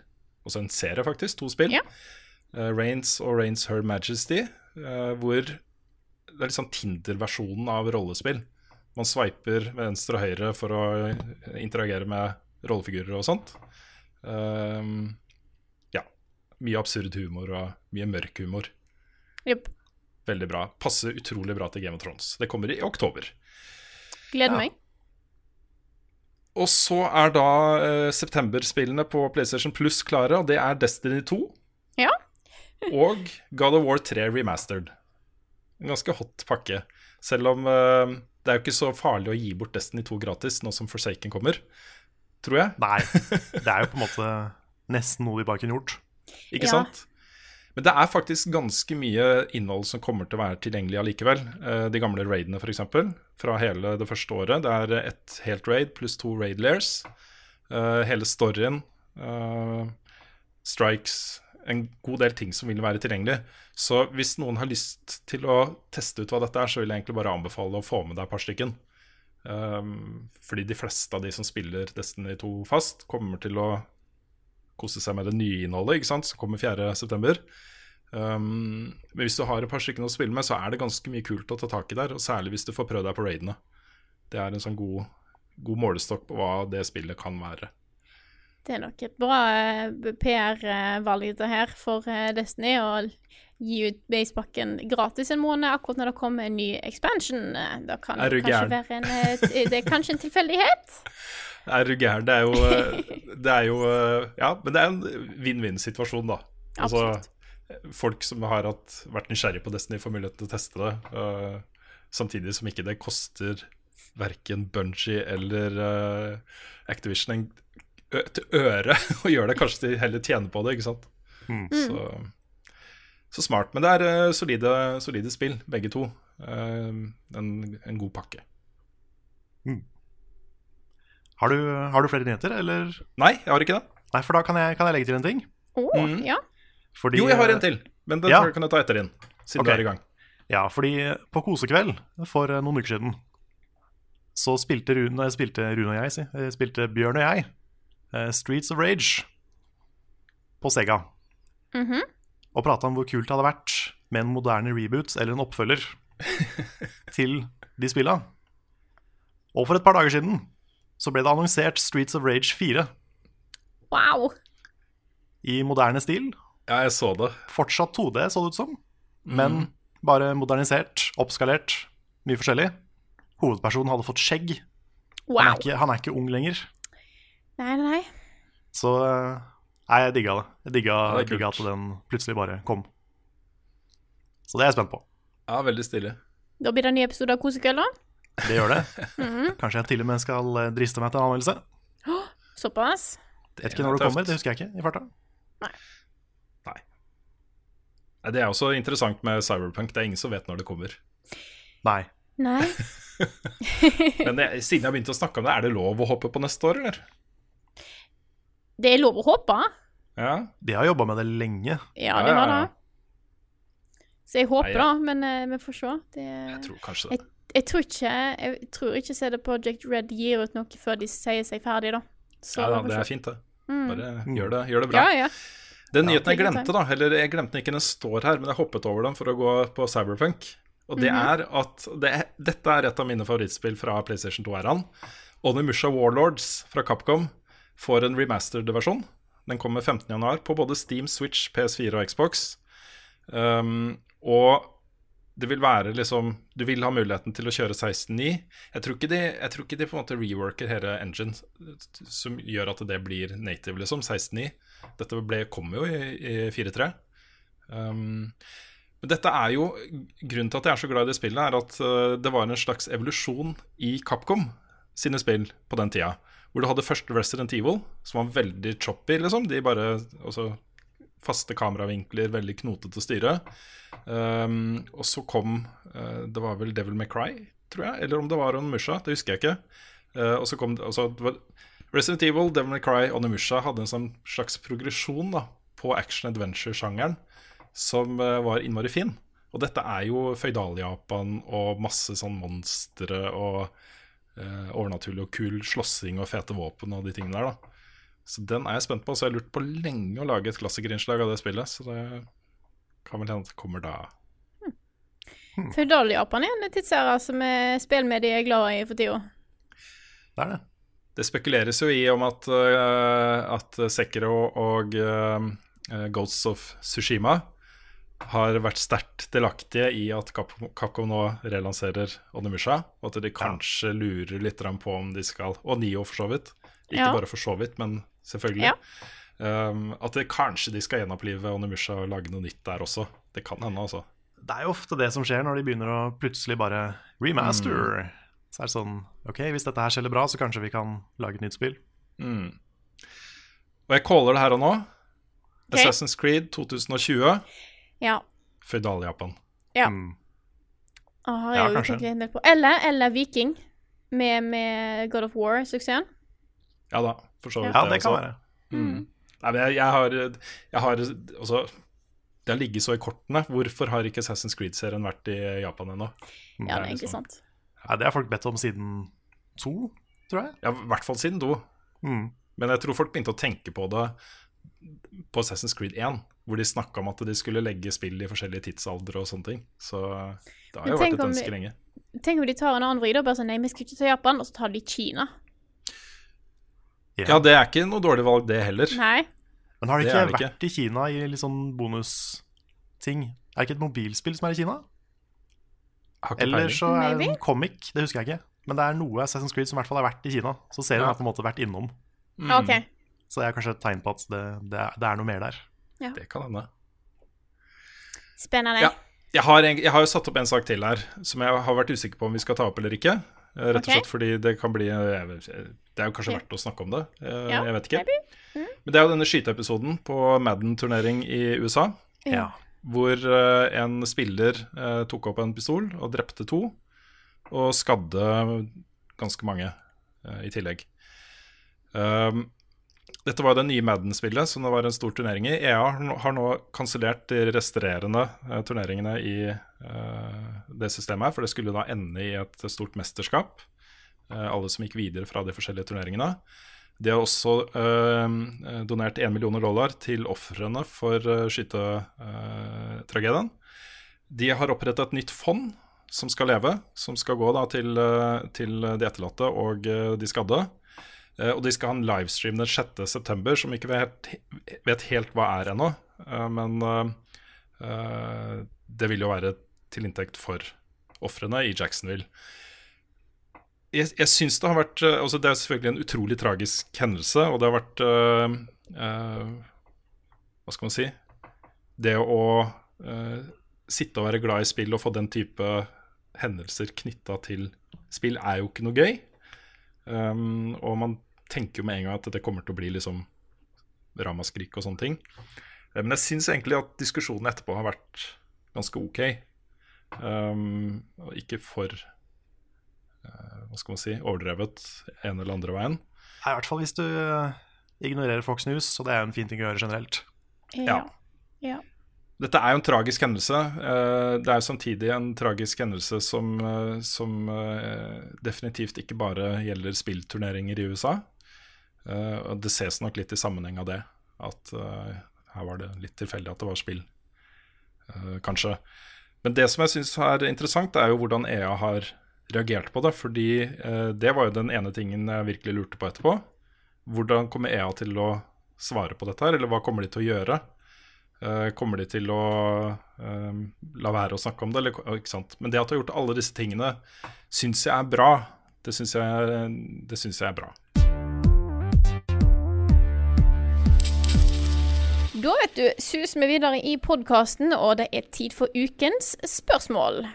Også en serie, faktisk. To spill. Ja. Uh, Rains og Rains Her Majesty, eh, hvor det er litt sånn Tinder-versjonen av rollespill. Man sveiper venstre og høyre for å interagere med rollefigurer og sånt. Um, ja. Mye absurd humor og mye mørk humor. Yep. Veldig bra. Passer utrolig bra til Game of Thrones. Det kommer i oktober. Gleder Ja. meg. Og så er da uh, septemberspillene på PlayStation Plus klare, og det er Destiny 2 Ja. og God of War 3 Remastered. En ganske hot pakke. Selv om uh, det er jo ikke så farlig å gi bort Destiny 2 gratis nå som Forsaken kommer. Tror jeg. Nei, det er jo på en måte nesten noe de bare kunne gjort. Ikke Ja. sant? Men det er faktisk ganske mye innhold som kommer til å være tilgjengelig allikevel. Eh, De gamle raidene, f.eks., fra hele det første året. Det er ett helt raid pluss to raid layers. Eh, Hele storyen, eh, strikes, en god del ting som vil være tilgjengelig. Så hvis noen har lyst til å teste ut hva dette er, så vil jeg egentlig bare anbefale å få med deg et par stykken. Um, fordi de fleste av de som spiller Destiny 2 fast, kommer til å kose seg med det nye innholdet, ikke sant, som kommer 4.9. Um, men hvis du har et par stykker å spille med, så er det ganske mye kult å ta tak i der. Og særlig hvis du får prøvd deg på raidene. Det er en sånn god, god målestokk på hva det spillet kan være. Det er nok et bra eh, PR-valg her for eh, Destiny å gi ut basepakken gratis en måned akkurat når det kommer en ny expansion. Da kan det kanskje være en, eh, det er kanskje en tilfeldighet. Er du gæren? Det er jo, det er jo Ja, men det er en vinn-vinn-situasjon, da. Altså, Absolutt. folk som har hatt, vært nysgjerrig på Destiny, får mulighet til å teste det. samtidig som ikke det koster verken Bungie eller Activision en ø et øre gjør det. Kanskje de heller tjener på det, ikke sant. Så, så smart. Men det er solide, solide spill, begge to. En, en god pakke. Har du, har du flere nyheter, eller? Nei, jeg har ikke det. Nei, for da kan jeg, kan jeg legge til en ting. Å, Mm. ja. Fordi, Jo, jeg har en til, men den Ja. kan jeg ta etter din. Siden okay. du er i gang. Ja, fordi på kosekveld for eh, noen uker siden så spilte Rune, spilte Rune og jeg, si, eh, spilte Bjørn og jeg Streets of Rage på Sega. Mhm. Og prata om hvor kult det hadde vært med en moderne reboot eller en oppfølger til de spilla. Og for et par dager siden så ble det annonsert Streets of Rage 4 Wow. i moderne stil. Ja, jeg så det. Fortsatt 2D, så det ut som, men bare modernisert, oppskalert, mye forskjellig. Hovedpersonen hadde fått skjegg. Han er ikke, han er ikke ung lenger. Nei, nei, nei. Så eh, Nei, jeg digga det. Jeg digga, Ja, det digga at den plutselig bare kom. Så det er jeg spent på. Ja, veldig stilig. Da blir det en ny episode av Kosekveld, da. Det gjør det. Mhm. Kanskje jeg til og med skal eh, driste meg til en anmeldelse. Såpass. Jeg vet ikke når det kommer, det husker jeg ikke i farta. Nei, Det er også interessant med Cyberpunk. Det er ingen som vet når det kommer. Nei. Nei. Men jeg, siden jeg begynte å snakke om det, er det lov å hoppe på neste år, eller? Det er lov å håpe. Ja. De har jobba med det lenge. Ja, de har det. Så jeg håper, da, men uh, vi får se. Det, Jeg tror kanskje det. jeg, jeg tror ikke Jeg tror ikke CD Project Red gir ut noe før de sier seg ferdig, da. Så Ja, da, det er fint, det. Mm. Gjør det, gjør det bra. Ja, ja. Den nyheten jeg glemte, da, eller jeg glemte den ikke, den står her, men jeg hoppet over den for å gå på Cyberpunk. Og det er at det, Dette er et av mine favorittspill fra PlayStation 2-æraen. Onimusha Warlords fra Capcom får en remastered versjon. Den kommer 15.1 på både Steam, Switch, PS4 og Xbox. Um, og det vil være liksom Du vil ha muligheten til å kjøre 16.9. Jeg tror ikke de, jeg tror ikke de på en måte reworker hele engine som gjør at det blir native, liksom. 16.9. Dette ble, kom jo i, i 4.3. Um, men dette er jo Grunnen til at jeg er så glad i det spillet, er at uh, det var en slags evolusjon i Capcom sine spill på den tida. Hvor du hadde første Resident Evil, som var veldig choppy, liksom. De bare også Faste kameravinkler, veldig knotete å styre. Um, og så kom uh, Det var vel Devil May Cry, tror jeg. Eller om det var Onimusha, det husker jeg ikke. Uh, og så kom det, altså, Resident Evil, Devil May Cry og Onimusha hadde en sånn slags progresjon da, på action-adventure-sjangeren som uh, var innmari fin. Og dette er jo Føydal-Japan og masse sånn monstre og uh, overnaturlig og kul slåssing og fete våpen og de tingene der. da Så den er jeg spent på. Så jeg har lurt på lenge å lage et klassikerinnslag av det spillet. Så det kan vel hende at det kommer da. Føydal-Japan er en tidsserie som eh, spillmediet er glad i for tida. Det er det. Det spekuleres jo i om at, uh, at Sekiro og uh, Ghosts of Sushima har vært sterkt delaktige i at Capcom, nå relanserer Onimusha, og at de kanskje lurer litt på om de skal Og Nio, for så vidt. Ikke Ja. bare for så vidt, men selvfølgelig. Ja. Um, at det, kanskje de skal gjenopplive Onimusha og lage noe nytt der også. Det kan hende, altså. Det er jo ofte det som skjer når de begynner å plutselig bare remaster. Så er det sånn Ok, hvis dette her selger bra, så kanskje vi kan lage et nytt spill. Og jeg caller det her og nå. Okay. Assassin's Creed 2020, Ja. Føydal-Japan. ja. Mm. Ah, har Ja, jo kanskje. en del på. Eller, eller Viking, med, med God of War-suksessen. Ja da, for så vidt. Ja, det kan også. være. Nei, men jeg, jeg har, jeg har også, Det har ligget så i kortene. Hvorfor har ikke Assassin's Creed-serien vært i Japan ennå? Ja, det er egentlig liksom- sant. Ja, det har folk bedt om siden to, tror jeg. Ja, I hvert fall siden do. Mm. Men jeg tror folk begynte å tenke på det på Assassin's Creed 1, hvor de snakka om at de skulle legge spill i forskjellige tidsaldre og sånne ting. Så det har jo vært et om- ønske lenge. Tenk om de tar en annen vri, da. Bare sånn Nei, vi skal ikke til Japan, og så tar de Kina. Ja, det er ikke noe dårlig valg, det heller. Nei. Men har de ikke det vært i Kina i litt sånn bonusting? Er det ikke et mobilspill som er i Kina? Eller så er det en comic, det husker jeg ikke. Men det er noe Assassin's Creed som i hvert fall har vært i Kina. Så serien Ja. har på en måte vært innom. Mm. OK. Så det er kanskje et tegn på at det, det, er, det er noe mer der. Det kan hende. Spennende. Ja. Jeg har, en, jeg har jo satt opp en sak til her som jeg har vært usikker på om vi skal ta opp eller ikke. Eh, Rett og Ok. slett fordi det kan bli jeg vet- Det er jo kanskje okay. verdt å snakke om det. Eh, Ja, Jeg vet ikke. Mm. Men det er jo denne skyteepisoden på Madden-turnering i USA. Ja. Hvor eh, en spiller eh, tok opp en pistol og drepte to. Og skadde ganske mange eh, i tillegg. Um, dette var det nye Madden-spillet, som det var en stor turnering i. EA har nå- kansellert de resterende eh, turneringene i eh, det systemet her, for det skulle da ende i et stort mesterskap. eh, alle som gikk videre fra de forskjellige turneringene. De har også donert 1 millioner dollar til ofrene for skytetragedien. De har opprettet et nytt fond som skal leve, som skal gå da til, til de etterlatte og de skadde. Eh, og de skal ha en livestream den 6.9., som vi ikke vet, vet helt hva er ennå. Eh, men eh, det vil jo være til inntekt for ofrene i Jacksonville. Jeg, jeg synes det har vært altså Det er selvfølgelig en utrolig tragisk hendelse, og det har vært eh, eh, Hva skal man si? Det å eh, sitte og være glad i spill og få den type hendelser knytta til spill, er jo ikke noe gøy. Um, og man tenker jo med en gang at det kommer til å bli liksom ramaskrik og sånne ting. Eh, Men jeg syns egentlig at diskusjonen etterpå har vært ganske ok. Um, og ikke for uh, hva skal man si, overdrevet en eller andre veien. I hvert fall hvis du eh, ignorerer Fox News, og det er en fin ting å gjøre generelt. Ja. ja. Dette er jo en tragisk hendelse. Eh, Det er jo samtidig en tragisk hendelse som, eh, som eh, definitivt ikke bare gjelder spillturneringer i USA. Og det ses nok litt i sammenheng av det, at her var det litt tilfeldig at det var spill, kanskje. Men det som jeg syns er interessant, er jo hvordan EA har reagert på det. Fordi det var jo den ene tingen jeg virkelig lurte på etterpå. Hvordan kommer EA til å svare på dette her, eller hva kommer de til å gjøre? Eh, kommer de til å eh, la være å snakke om det? Eller, ikke sant? Men det at du har gjort alle disse tingene, syns jeg er bra. Det syns jeg, det syns jeg er bra. Da vet du, suser vi videre i podkasten, og det er tid for ukens spørsmål.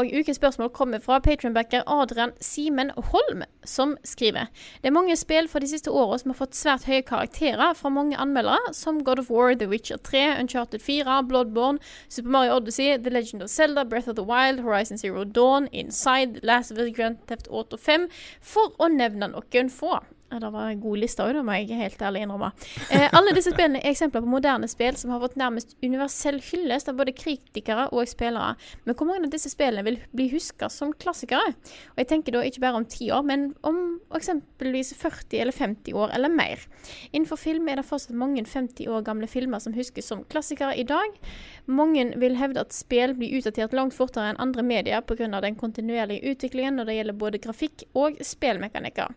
Og ukens spørsmål kommer fra patronbacker Adrian Simen Holm, som skriver Det er mange spill fra de siste åra som har fått svært høye karakterer fra mange anmeldere, som God of War, The Witcher 3, Uncharted 4, Bloodborne, Super Mario Odyssey, The Legend of Zelda, Breath of the Wild, Horizon Zero Dawn, Inside, Last of the Grand Theft Auto 5, for å nevne noen få. Det var en god liste òg, må jeg helt ærlig innrømme. Eh, alle disse spillene er eksempler på moderne spill som har fått nærmest universell hyllest av både kritikere og spillere. Men hvor mange av disse spillene vil bli huska som klassikere? Og jeg tenker da ikke bare om ti år, men om eksempelvis 40 eller 50 år eller mer. Innenfor film er det fortsatt mange 50 år gamle filmer som huskes som klassikere i dag. Mange vil hevde at spill blir utdatert langt fortere enn andre medier pga. den kontinuerlige utviklingen når det gjelder både grafikk og spillmekanikker.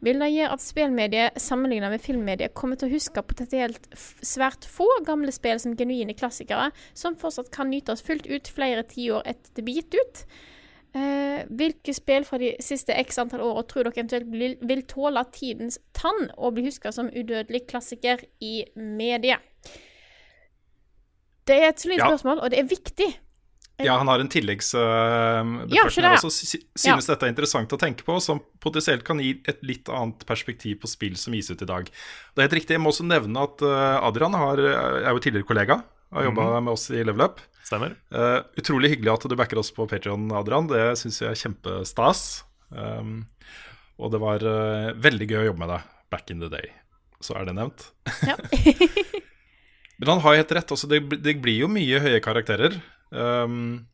Vil det gjøre at spillmediet sammenlignet med filmmediet kommer til å huske potensielt svært få gamle spill som genuine klassikere, som fortsatt kan nytes fullt ut flere tiår etter det blir gitt ut? Eh, hvilke spill fra de siste x antall åra tror dere eventuelt vil, vil tåle tidens tann og bli huska som udødelig klassiker i mediet? Det er et solid Ja. spørsmål, og det er viktig. Ja, han har en tilleggsbetraktning Ja, se ja. også. Synes Synes dette er interessant å tenke på, som potensielt kan gi et litt annet perspektiv på spill som gis ut i dag. Det er helt riktig. Jeg må også nevne at eh, Adrian har, er jo tidligere kollega. Har jobba med oss i Level Up. Stemmer. Uh, utrolig hyggelig at du backer oss på Patreon, Adrian. Det syns jeg er kjempestas. Um, og det var uh, veldig gøy å jobbe med deg back in the day. Så er det nevnt. Ja. Men han har helt rett. Altså, det, det blir jo mye høye karakterer. Um,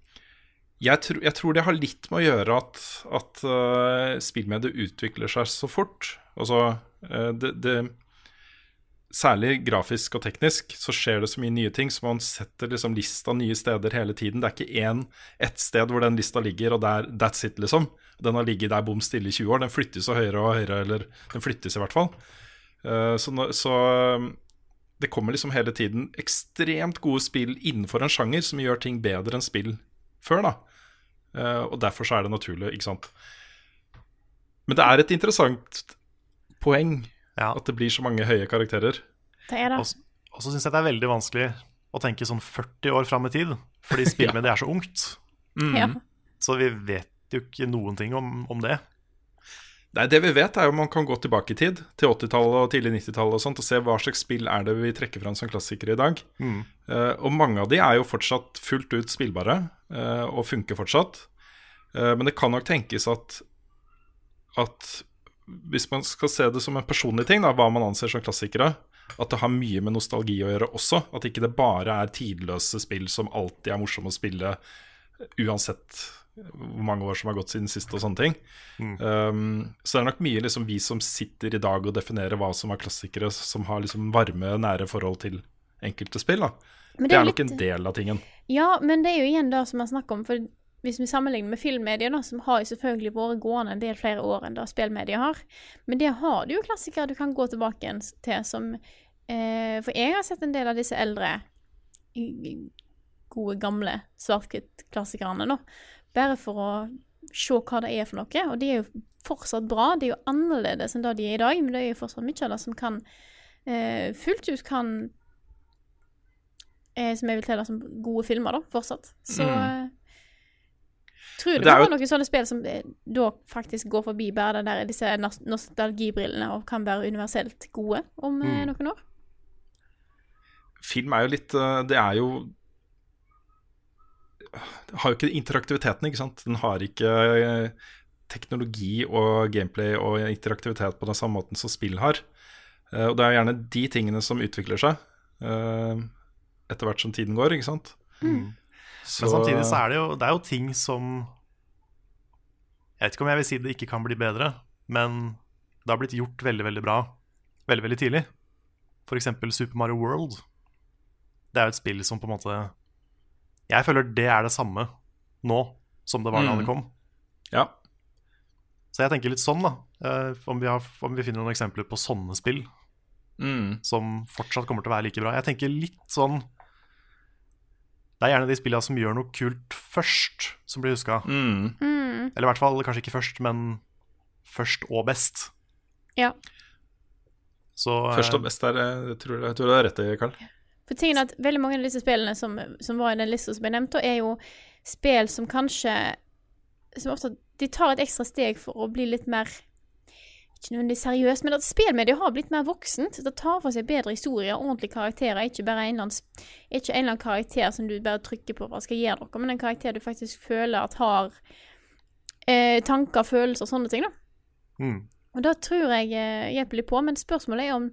jeg, tro, jeg tror det har litt med å gjøre at, at uh, spillmediet utvikler seg så fort. Altså, uh, det, det Særlig grafisk og teknisk så skjer det så mye nye ting, så man setter liksom lista nye steder hele tiden. Det er ikke ett sted hvor den lista ligger, og der, that's it, liksom. Den har ligget der bom stille i 20 år. Den flyttes høyere og høyere, eller den flyttes i hvert fall. Uh, så, så det kommer liksom hele tiden ekstremt gode spill innenfor en sjanger som gjør ting bedre enn spill før, da. Uh, og derfor så er det naturlig, ikke sant. Men det er et interessant poeng Ja. at det blir så mange høye karakterer. Det er det. Og og så syns jeg det er veldig vanskelig å tenke sånn 40 år fram i tid, fordi spillmediet er så ungt. Ja. Så vi vet jo ikke noen ting om, om det. Nei, Det vi vet, er jo man kan gå tilbake i tid, til 80-tallet og tidlig 90-tallet og sånt, og se hva slags spill er det vi trekker fram som klassikere i dag. Eh, og mange av de er jo fortsatt fullt ut spillbare, uh, og funker fortsatt. Uh, men det kan nok tenkes at, at hvis man skal se det som en personlig ting, da, hva man anser som klassikere, at det har mye med nostalgi å gjøre også. At ikke det bare er tidløse spill som alltid er morsomme å spille, uansett hvor mange år som har gått siden sist og sånne ting. Um, så det er nok mye liksom vi som sitter i dag og definerer hva som er klassikere, som har liksom varme, nære forhold til enkelte spill. da. Men Det er nok en del av tingen. Ja, men det er jo igjen det som vi snakker om. For hvis vi sammenligner med filmmedier, da, som har jo selvfølgelig vært gående en del flere år enn det spillmedier har, men det har du jo klassikere du kan gå tilbake til som eh, For jeg har sett en del av disse eldre, gode, gamle svart-hvitt-klassikerne, da. Bare for å se hva det er for noe. Og de er jo fortsatt bra. De er jo annerledes enn det de er i dag, men det er jo fortsatt mye av det som kan eh, fullt ut kan eh, Som jeg vil telle som gode filmer, da, fortsatt. Så mm. tror du Det er vi jo- noen sånne spill som eh, da faktisk går forbi bare den der, disse nostalgibrillene og kan være universelt gode om eh, noen år? Film er jo litt Det er jo Det har jo ikke interaktiviteten, ikke sant. Den har ikke uh, teknologi og gameplay og interaktivitet på den samme måten som spill har. Uh, og det er gjerne de tingene som utvikler seg uh, etter hvert som tiden går, ikke sant. Men samtidig så er det jo, det er jo ting som Jeg vet ikke om jeg vil si det ikke kan bli bedre, men det har blitt gjort veldig, veldig bra veldig, veldig tidlig. For eksempel Super Mario World. Det er jo et spill som på en måte Jeg føler det er det samme nå som det var da Mm. det kom. Ja. Så jeg tenker litt sånn, da. Uh, om, vi har, om vi finner noen eksempler på sånne spill Mm. som fortsatt kommer til å være like bra. Jeg tenker litt sånn Det er gjerne de spillene som gjør noe kult først, som blir huska. Mm. Mm. Eller i hvert fall kanskje ikke først, men først og best. Ja. Så uh, Først og best er eh, Jeg tror, jeg tror du har rett i, Karl. For tingen er at veldig mange av disse spillene som, som var i den lista som jeg nevnte, er jo spill som kanskje Som ofte De tar et ekstra steg for å bli litt mer Ikke nødvendigvis seriøst, men at spillmediet har blitt mer voksent. Det tar for seg bedre historier, ordentlige karakterer. Ikke bare en eller annen, karakter som du bare trykker på hva skal gjøre noe, men en karakter du faktisk føler at har eh, tanker, følelser og sånne ting. da. mm, Og det tror jeg eh, hjelper litt på, men spørsmålet er om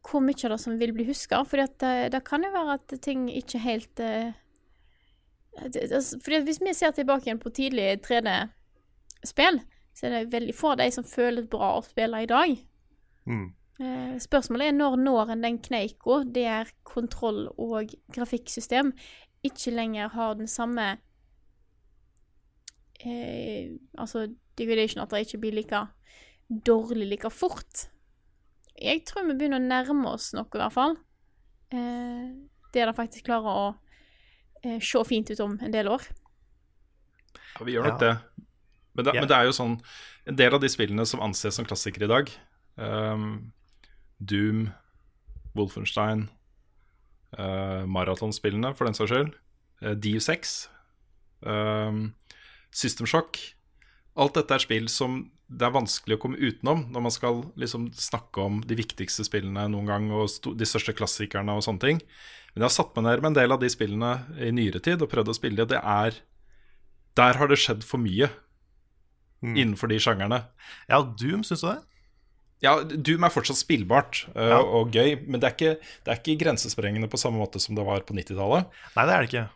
hvor mye av det som vil bli huska. For det, det kan jo være at ting ikke helt uh, det, det, fordi Hvis vi ser tilbake igjen på tidlig 3D-spill, så er det veldig få av de som føles bra å spille i dag. mm. Eh, spørsmålet er når når en den kneika der kontroll og grafikksystem ikke lenger har den samme eh, Altså degradation, at det ikke blir like dårlig like fort. Jeg tror vi begynner å nærme oss noe, i hvert fall. Eh, det de faktisk klarer å eh, se fint ut om en del år. Ja, vi gjør nok Ja. det. Men det, yeah. men det er jo sånn En del av de spillene som anses som klassikere i dag, um, Doom, Wolfenstein, uh, maratonspillene for den saks skyld, uh, Deus Ex, um, System Shock Alt dette er spill som det er vanskelig å komme utenom når man skal liksom snakke om de viktigste spillene noen gang, og de største klassikerne og sånne ting. Men jeg har satt meg ned med en del av de spillene i nyere tid og prøvd å spille det er Der har det skjedd for mye innenfor de sjangerne. Ja, Doom, syns du det? Ja, Doom er fortsatt spillbart uh, Ja. og gøy, men det er, ikke, det er ikke grensesprengende på samme måte som det var på 90-tallet. Nei, det er det ikke.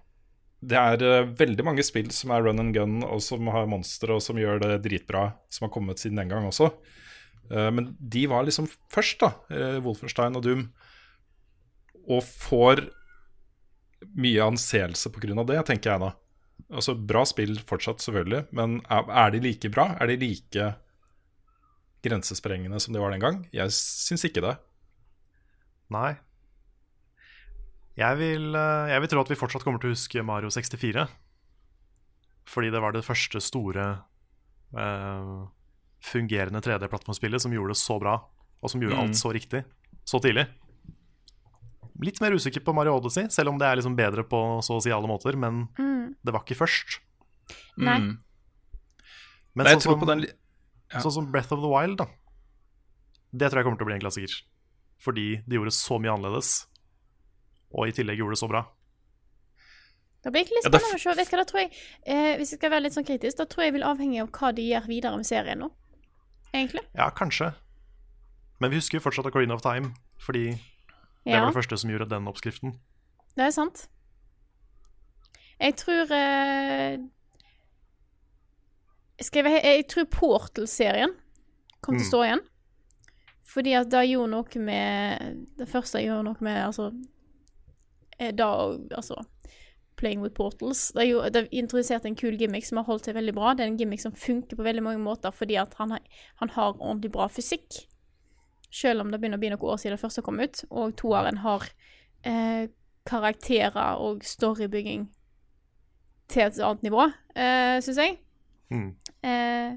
Det er eh, veldig mange spill som er run and gun, og som har monstre, og som gjør det dritbra, som har kommet siden den gang også. Eh, men de var liksom først, da, uh, Wolfenstein og Doom, og får mye anseelse av det, tenker jeg da. Altså, bra spill fortsatt, selvfølgelig, men er de like bra? Er de like grensesprengende som de var den gang? Jeg syns ikke det. Nei. Jeg vil, eh, jeg vil tro at vi fortsatt kommer til å huske Mario 64. Fordi det var det første store uh, fungerende 3D-plattformspillet som gjorde det så bra, og som gjorde Mm. alt så riktig så tidlig. Litt mer usikker på Mario Odyssey, selv om det er liksom bedre på så å si alle måter. Men Mm. det var ikke først. Nei. Mm. Men Nei, sånn, som, den ja. sånn som Breath of the Wild, da. Det tror jeg kommer til å bli en klassiker. Fordi de gjorde så mye annerledes, og i tillegg gjorde det så bra. Det blir ikke litt Ja, det spennende å se. Vet du hva, da tror jeg, eh, Hvis jeg skal være litt sånn kritisk, da tror jeg vil avhenge av hva de gjør videre med serien nå. Egentlig. Ja, kanskje. Men vi husker jo fortsatt Ocarina of Time, fordi det Ja, var det første som gjorde den oppskriften. det er sant. Jeg tror eh, Skal jeg, jeg tror Portal-serien kom til å stå igjen. Fordi at det gjorde noe med Det første gjorde noe med Altså Da Altså Playing with Portals. Det, gjorde, det introdusert en kul gimmick som har holdt seg veldig bra. Det er en gimmick som funker på veldig mange måter fordi at han, har- han har ordentlig bra fysikk. Selv om det begynner å bli noen år siden det første kom ut. Og toeren har eh, karakterer og storybygging til et annet nivå, eh, syns jeg. Mm. Eh,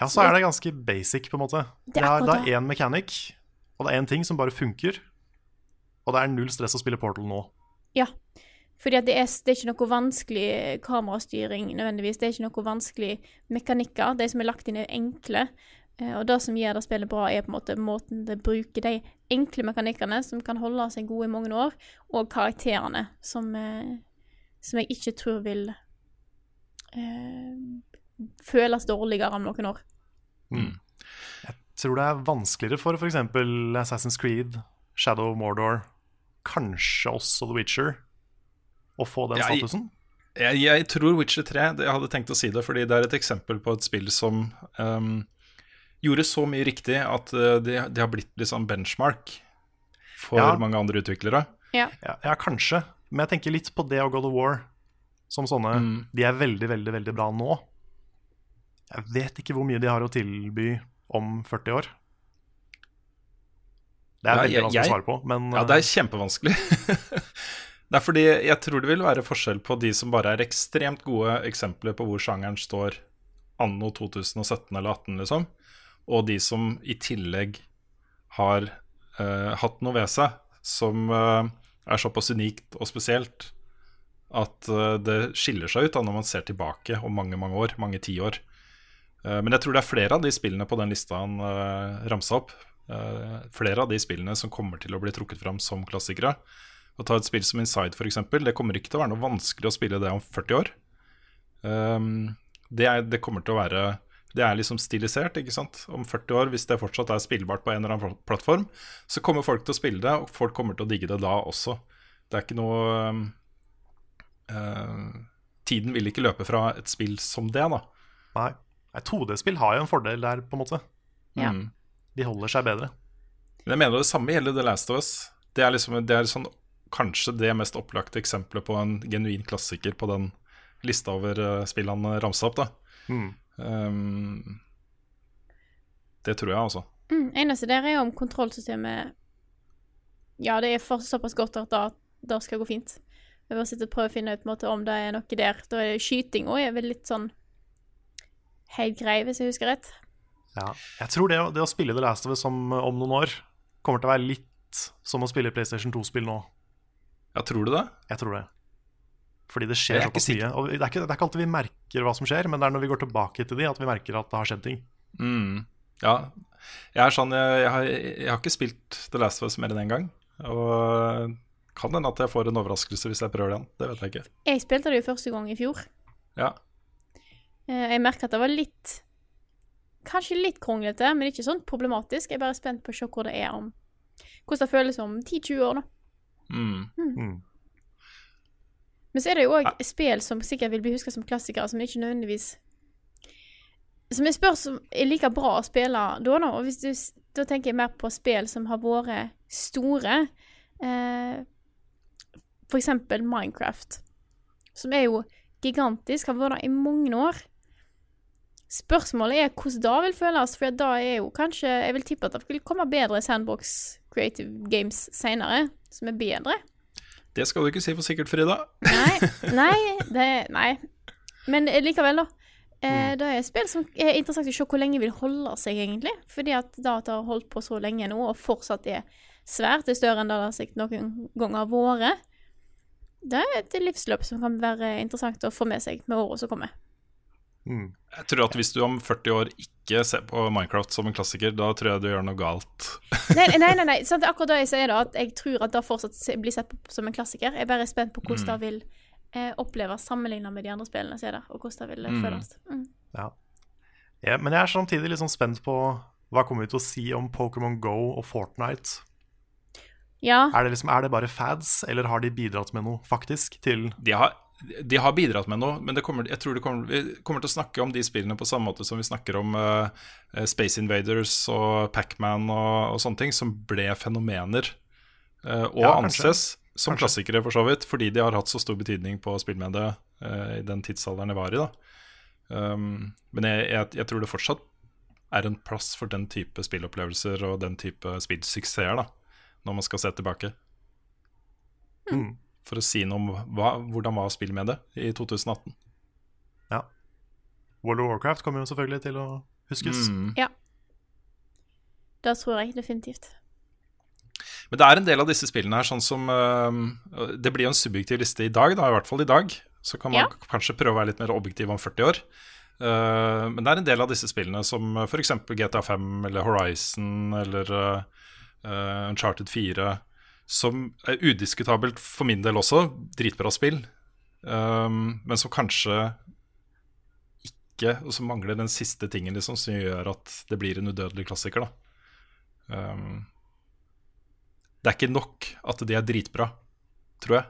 Ja, så er det ganske basic, på en måte. Det er Det er, det. er én mechanic, og det er én ting som bare funker. Og det er null stress å spille Portal nå. Ja. Fordi det er, det er ikke noe vanskelig kamerastyring nødvendigvis. Det er ikke noe vanskelig mekanikker. De som er lagt inn, er enkle. Eh, Og det som gjør det spillet bra, er på en måte måten det bruker de enkle mekanikkene som kan holde seg gode i mange år, og karakterene som, eh, som jeg ikke tror vil eh, føles dårligere om noen år. Jeg Tror det er vanskeligere for f.eks. Assassin's Creed, Shadow of Mordor, kanskje også The Witcher, å få den Ja, statusen? Jeg, jeg tror Witcher 3 Jeg hadde tenkt å si det, fordi det er et eksempel på et spill som um, gjorde så mye riktig at eh, det de har blitt litt sånn benchmark for Ja. mange andre utviklere. Ja, ja, kanskje. Men jeg tenker litt på det og God of War som sånne. Mm. De er veldig, veldig, veldig bra nå. Jeg vet ikke hvor mye de har å tilby om 40 år. Det er veldig vanskelig å svare på, men Ja, det er kjempevanskelig. det er fordi jeg tror det vil være forskjell på de som bare er ekstremt gode eksempler på hvor sjangeren står anno 2017 eller 2018, liksom, og de som i tillegg har uh, hatt noe ved seg som uh, er såpass unikt og spesielt at uh, det skiller seg ut da når man ser tilbake om mange, mange år, mange tiår. Uh, men jeg tror det er flere av de spillene på den lista han ramsa opp. Eh, flere av de spillene som kommer til å bli trukket fram som klassikere. Å ta et spill som Inside, f.eks., det kommer ikke til å være noe vanskelig å spille det om 40 år. Um, det, er, det kommer til å være Det er liksom stilisert, ikke sant. Om 40 år, hvis det fortsatt er spillbart på en eller annen plattform, så kommer folk til å spille det, og folk kommer til å digge det da også. Det er ikke noe um, eh, Tiden vil ikke løpe fra et spill som det, da. Nei. Nei, 2D-spill har jo en fordel der, på en måte. Ja. Mm. De holder seg bedre. Men jeg mener det samme gjelder The Last of Us. Det er, liksom, det er sånn, kanskje det mest opplagte eksempelet på en genuin klassiker på den lista over uh, spill han uh, ramsa opp. da Mm. um, Det tror jeg, altså. Mm, eneste der er om kontrollsystemet Ja, det er for, såpass godt at det, da skal gå fint. Jeg bare sitter og prøver å finne ut måte, om det er noe der. Da er Skytinga er vel litt sånn helt grei, hvis jeg husker rett. Ja. Jeg tror det, det å spille The Last of Us om, om noen år kommer til å være litt som å spille PlayStation 2-spill nå. Ja, tror du det? Jeg tror det. Fordi det skjer er såpass mye. Og det er, ikke, det er ikke alltid vi merker hva som skjer, men det er når vi går tilbake til de at vi merker at det har skjedd ting. Mm. Ja. Jeg er sånn jeg, jeg, har, jeg har ikke spilt The Last of Us mer enn én gang. Og kan hende at jeg får en overraskelse hvis jeg prøver den. Det vet jeg ikke. Jeg spilte det jo første gang i fjor. Ja. Eh, Jeg merka at det var litt Kanskje litt kronglete, men ikke sånn problematisk. Jeg er bare spent på å se hvor det er om Hvordan det føles om 10-20 år, da. Mm. Mm. Men så er det jo òg spill som sikkert vil bli huska som klassikere, som ikke nødvendigvis Som jeg spør som er like bra å spille da, da. Og hvis du, da tenker jeg mer på spill som har vært store. Eh, for eksempel Minecraft. Som er jo gigantisk, har vært der i mange år. Spørsmålet er hvordan det vil føles, for da er jo kanskje Jeg vil tippe at det vil komme bedre Sandbox Creative Games senere, som er bedre. Det skal du ikke si for sikkert, Frida. Nei, nei, det, nei. Men likevel, da. Eh, det er et spill som er interessant å se hvor lenge vil holde seg, egentlig. Fordi at det har holdt på så lenge nå, og fortsatt er svært, er større enn det har sikkert noen ganger vært. Det er et livsløp som kan være interessant å få med seg med året som kommer. Mm. Jeg tror at hvis du om 40 år ikke ser på Minecraft som en klassiker, da tror jeg du gjør noe galt. Nei, nei, nei, nei. Sånn, akkurat det jeg sier, da. At jeg tror at det fortsatt blir sett på som en klassiker. Jeg er bare spent på hvordan det vil eh, oppleves sammenlignet med de andre spillene som er der, og hvordan det vil mm. føles. Mm. Ja. Ja, men jeg er samtidig litt sånn spent på hva kommer vi til å si om Pokémon Go og Fortnite. Ja. Er det, liksom, er det bare fads, eller har de bidratt med noe faktisk til De har, de har bidratt med noe, men det kommer, jeg tror det kommer, vi kommer til å snakke om de spillene på samme måte som vi snakker om eh, Space Invaders og Pacman og, og sånne ting, som ble fenomener. Uh, og Ja, anses som Kanskje. klassikere, for så vidt, fordi de har hatt så stor betydning på spillmediet uh, i den tidsalderen de var i. Um, men jeg, jeg, jeg tror det fortsatt er en plass for den type spillopplevelser og den type spillsuksesser, når man skal se tilbake. mm. For å si noe om hva, hvordan var spillet med det i 2018. Ja. World of Warcraft kommer jo selvfølgelig til å huskes. Mm. Det tror jeg definitivt. Men det er en del av disse spillene her sånn som uh, Det blir jo en subjektiv liste i dag, da, i hvert fall i dag. Så kan man Ja. kanskje prøve å være litt mer objektiv om 40 år. Uh, men det er en del av disse spillene som uh, f.eks. GTA5 eller Horizon eller øh, Uncharted 4, som er udiskutabelt for min del også dritbra spill, um, men som kanskje ikke Og som mangler den siste tingen liksom, som gjør at det blir en udødelig klassiker. um, det er ikke nok at de er dritbra, tror jeg.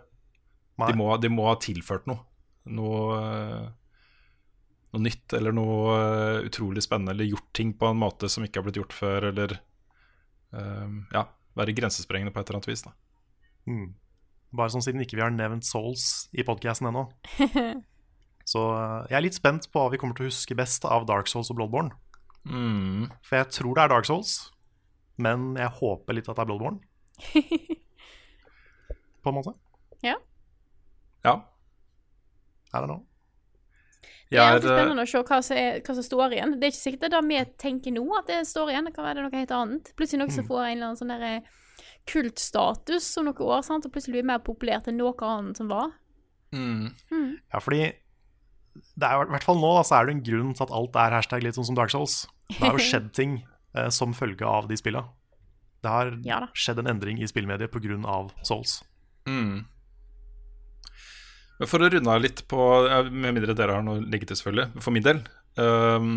De må, de må ha tilført noe. Noe, eh, noe nytt eller noe eh, utrolig spennende, eller gjort ting på en måte som ikke har blitt gjort før, eller um, ja, være grensesprengende på et eller annet vis. Da. Mm. Bare sånn siden ikke vi har nevnt Souls i podcasten ennå. Så eh, jeg er litt spent på hva vi kommer til å huske best av Dark Souls og Bloodborne. Mm. For jeg tror det er Dark Souls, men jeg håper litt at det er Bloodborne. På en måte. Ja. I don't know. Det er Jeg alltid spennende å se hva som, er, hva som står igjen. Det er ikke sikkert det er det vi tenker nå, at det står igjen. Det kan være noe helt annet. Plutselig noe Mm. som får en eller annen sånn eh, kultstatus om noen år, sant? og plutselig blir mer populært enn noe annet som var. mm. Ja, fordi det er, i hvert fall nå da, så er det en grunn til at alt er hashtag litt sånn som Dark Souls. Det har jo skjedd ting eh, som følge av de spilla. Det har Ja skjedd en endring i spillmediet pga. Souls. Mm. Men for å runde av litt på Med mindre dere har noe å til, selvfølgelig. For min del. Um,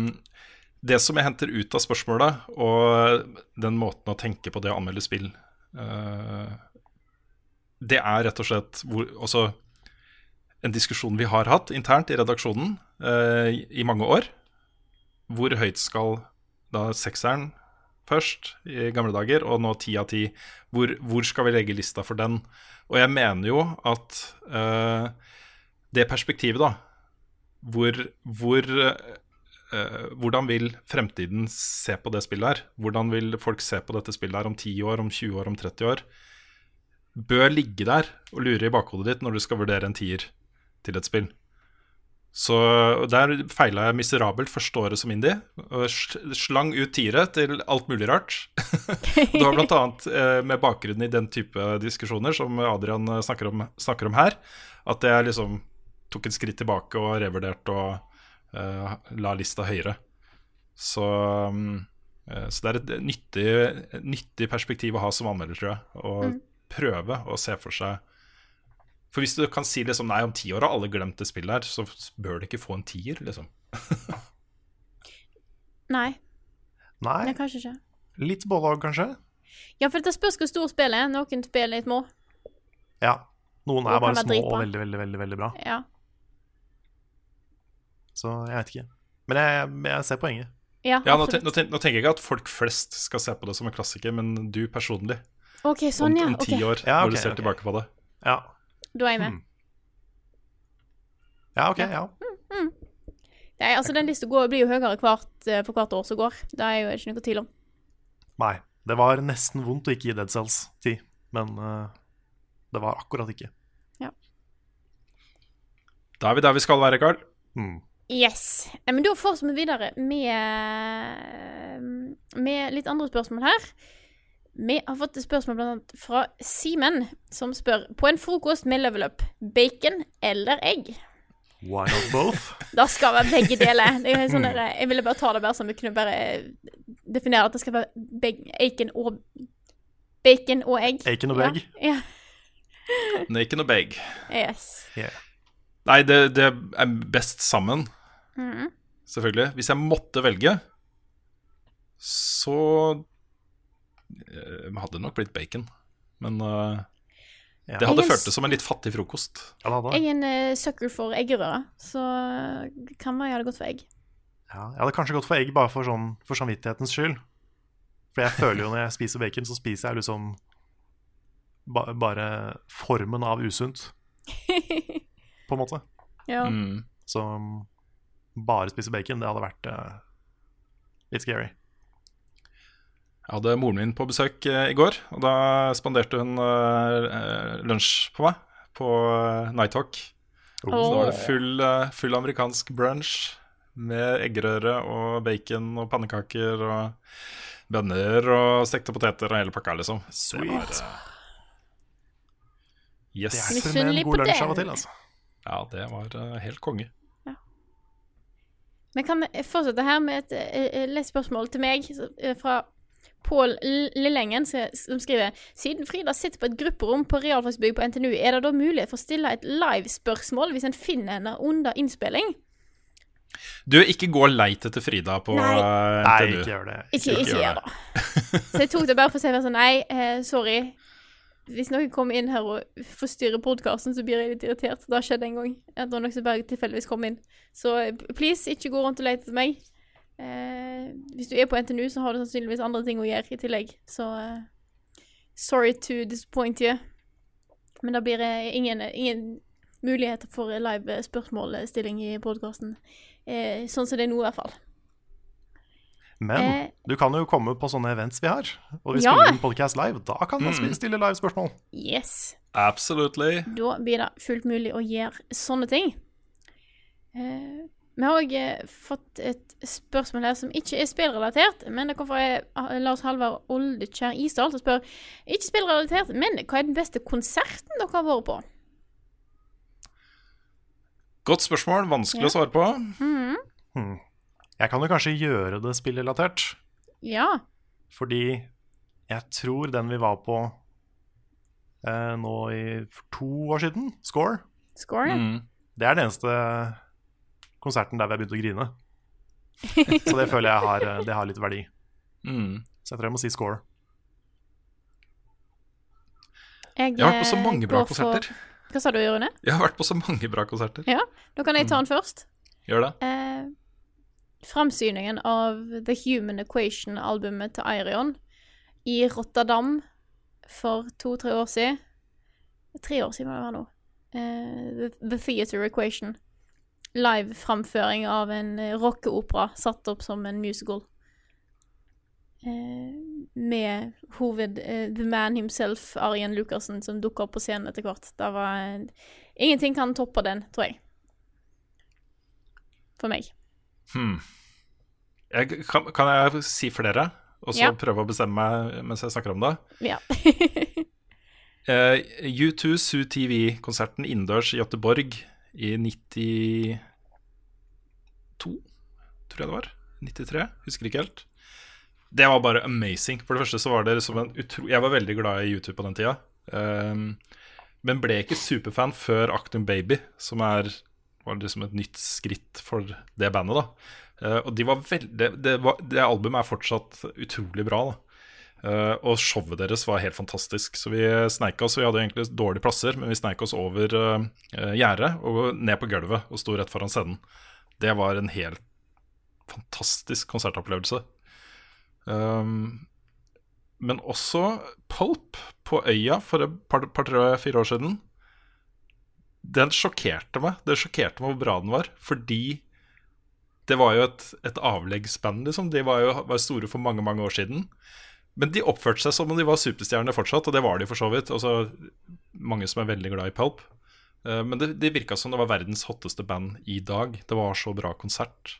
det som jeg henter ut av spørsmålet, og den måten å tenke på det å anmelde spill uh, Det er rett og slett hvor, også en diskusjon vi har hatt internt i redaksjonen i- i mange år. Hvor høyt skal da sekseren først i gamle dager, og nå ti av ti. Hvor, hvor skal vi legge lista for den? Og jeg mener jo at uh, det perspektivet, da hvor, hvor uh, Hvordan vil fremtiden se på det spillet her? Hvordan vil folk se på dette spillet her om 10 år, om 20 år, om 30 år? bør ligge der og lure i bakhodet ditt når du skal vurdere en tier til et spill. Så der feila jeg miserabelt første året som indie. Og slang ut tiere til alt mulig rart. det var annet eh, med bakgrunn i den type diskusjoner som Adrian eh, snakker om, snakker om her, at jeg liksom tok et skritt tilbake og revurderte og eh, la lista høyere. Så, mm, eh, så det er et nyttig, nyttig perspektiv å ha som anmelder, tror jeg. Å prøve å se for seg For hvis du kan si liksom nei, om ti år har alle glemt det spillet her, så bør det ikke få en tier, liksom. Nei, Nei, er kanskje ikke. litt både òg, kanskje. Ja, for det spørs hvor stort spillet er. Noen spill er litt små. Ja. Noen er bare små og veldig, veldig, veldig, veldig bra. Ja. Så jeg vet ikke. Men jeg, jeg ser poenget. Ja, Ja, nå, ten, nå, ten, nå tenker jeg ikke at folk flest skal se på det som en klassiker, men du personlig. OK, sånn, ja. om ti okay. år, Ja, når du ser okay. tilbake på det. Ja. Da er jeg med. Hmm. Ja, OK. Ja. Nei, altså, den lista blir jo høyere hvert, eh, for hvert år som går. Det er jo ikke noe tvil om. Nei. Det var nesten vondt å ikke gi Dead Cells 10, men uh, det var akkurat ikke. Ja. Da er vi der vi skal være, Carl. Mm. Yes. Eh, Men da fortsetter vi videre med, med litt andre spørsmål her. Vi har fått et spørsmål blant annet fra Simen, som spør på en frokost med level up, bacon eller egg? Why not both? Det skal være begge deler. Det er sånn der, jeg ville bare ta det bare som vi kunne bare definere at det skal være beg- bacon og Bacon og egg. Bacon og begg. Ja. Naked og bag. Yes. Yes. Nei, det, det er best sammen, Mhm. selvfølgelig. Hvis jeg måtte velge, så eh, hadde nok blitt bacon. Men uh, Ja. det hadde føltes som en litt fattig frokost. Ja, Jeg er en eh, sucker for eggerøre, så kan være jeg hadde gått for egg. Ja, jeg hadde kanskje gått for egg bare for, sånn, for samvittighetens skyld. For jeg føler jo når jeg spiser bacon, så spiser jeg liksom ba bare formen av usunt, på en måte. Ja. Mm. Så um, bare spise bacon, det hadde vært uh, litt scary. Jeg hadde moren min på besøk eh, i går, og da spanderte hun eh, eh, lunsj på meg på uh, Night Talk. Så da var det full, eh, full amerikansk brunch med eggerøre og bacon og pannekaker og bønner og stekte poteter og hele pakka, liksom. Det Sweet. Yes. Det er som en Misunnelig på god lunsj av og til, altså. Ja, det var eh, helt konge. Men kan vi fortsette her med et eh, eh, lett spørsmål til meg så- eh, fra Pål Lillengen, som skriver Siden Frida sitter på et grupperom på realfagsbygg på NTNU, er det da mulighet for å stille et livespørsmål hvis en finner henne under innspilling? Du, ikke gå og leit etter Frida på Nei. NTNU. Nei, ikke gjør det. Ikke, ikke gjør gjør det. Så jeg tok det bare for å si sånn Nei, eh, sorry. Hvis noen kommer inn her og forstyrrer podkasten, så blir jeg litt irritert. Det har skjedd en gang. At noen bare tilfeldigvis kom inn. Så eh, please, ikke gå rundt og lete etter meg. Eh, hvis du er på NTNU, så har du sannsynligvis andre ting å gjøre i tillegg. Så eh, sorry to disappoint you. Men det blir eh, ingen, ingen muligheter for live spørsmålstilling i podkasten. Eh, sånn som det er nå, i hvert fall. Men Eh, du kan jo komme på sånne events vi har, og vi Ja. spiller inn podcast live. Da kan man Mm. stille live-spørsmål. Yes. Absolutely. Da blir det fullt mulig å gjøre sånne ting. Eh, vi har òg eh, fått et spørsmål her som ikke er spillrelatert, men det kommer fra eh, Lars Halvard Oldekjær Isdal, som spør ikke spillrelatert, men hva er den beste konserten dere har vært på? Godt spørsmål. Vanskelig Ja. å svare på. Hmm. Jeg kan jo kanskje gjøre det spillrelatert, Ja. fordi jeg tror den vi var på eh, nå i for to år siden, Score, Score? Mm. det er det eneste konserten der vi har begynt å grine. Så det føler jeg har, eh, det har litt verdi. Mm. Så jeg tror jeg må si Score. Jeg, Jeg har vært på så eh, mange bra konserter. for-. Hva sa du, Rune? Jeg har vært på så mange bra konserter. Ja, da kan jeg ta den først. Gjør det? Eh, framsyningen av The Human Equation-albumet til Eirion i Rotterdam for to-tre år siden. Tre år siden må det være nå. Eh, The, The Theater Equation. Live-framføring av en eh, rockeopera satt opp som en musical. Eh, med hoved eh, The Man himself, Arjen Lucassen, som dukka opp på scenen etter hvert. Det var Ingenting kan toppe den, tror jeg. For meg. Hmm. Jeg, kan, kan jeg si flere, og så Ja. prøve å bestemme meg mens jeg snakker om det? Ja. Eh, U2 Su TV-konserten innendørs i Göteborg i 92, tror jeg det var. 93, husker ikke helt. Det var bare amazing. For det første så var det liksom en utro... Jeg var veldig glad i YouTube på den tida. Um, men ble ikke superfan før Actum Baby, som er var liksom et nytt skritt for det bandet. da Uh, Og de var veldig det, var, det albumet er fortsatt utrolig bra. da og showet deres var helt fantastisk. Så vi sneika oss, vi hadde egentlig dårlige plasser, men vi sneik oss over uh, gjerdet og ned på gulvet og sto rett foran scenen. Det var en helt fantastisk konsertopplevelse. Um, men også Pulp på Øya for et par, par fire år siden. Den sjokkerte meg. Det sjokkerte meg hvor bra den var, fordi det var jo et, et avleggsband, liksom. De var jo var store for mange, mange år siden. Men de oppførte seg som om de var superstjerner fortsatt, og det var de for så vidt. Altså, mange som er veldig glad i Pulp. Eh, Men det, det virka som det var verdens hotteste band i dag. Det var så bra konsert.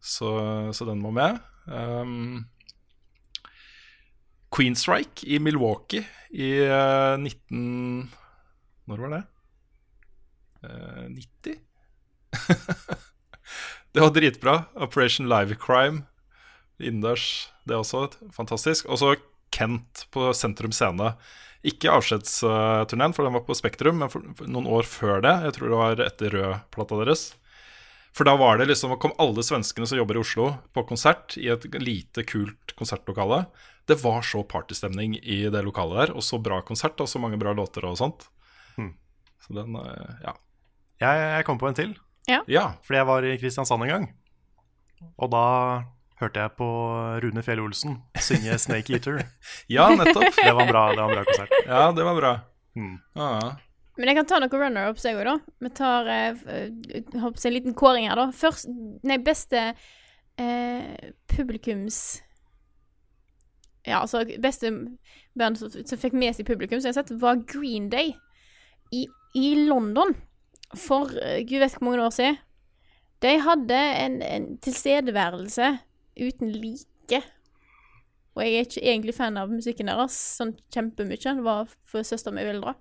Så, så den må med. Um, Queenstrike i Milwaukee i eh, 19... Når var det? Uh, 90? det var dritbra. Operation Live Crime innendørs. Det er også fantastisk. Og så Kent på Sentrum Scene. Ikke avskjedsturneen, for den var på Spektrum, men for, for noen år før det. Jeg tror det var etter Rød-plata deres. For da var det liksom, kom alle svenskene som jobber i Oslo, på konsert i et lite, kult konsertlokale. Det var så partystemning i det lokalet der, og så bra konsert og så mange bra låter og sånt. Hmm. Så den, eh, ja. Jeg, jeg kom på en til, Ja, fordi jeg var i Kristiansand en gang. Og da hørte jeg på Rune Fjell Olsen synge 'Snake Eater'. ja nettopp. Det var en bra, det var en bra konsert. Ja, det var bra. Mm. Ah. Men jeg kan ta noen runner-ups, jeg òg, da. Vi tar eh, eh, en liten kåring her, da. Først Nei, beste eh, publikums Ja, altså beste band som, som fikk med seg publikum, som jeg har sett, var Green Day i, i London for eh, gud vet hvor mange år siden. De hadde en, en tilstedeværelse uten like. Og jeg er ikke egentlig fan av musikken deres sånn kjempemye. Det var for søstera mi ville dra.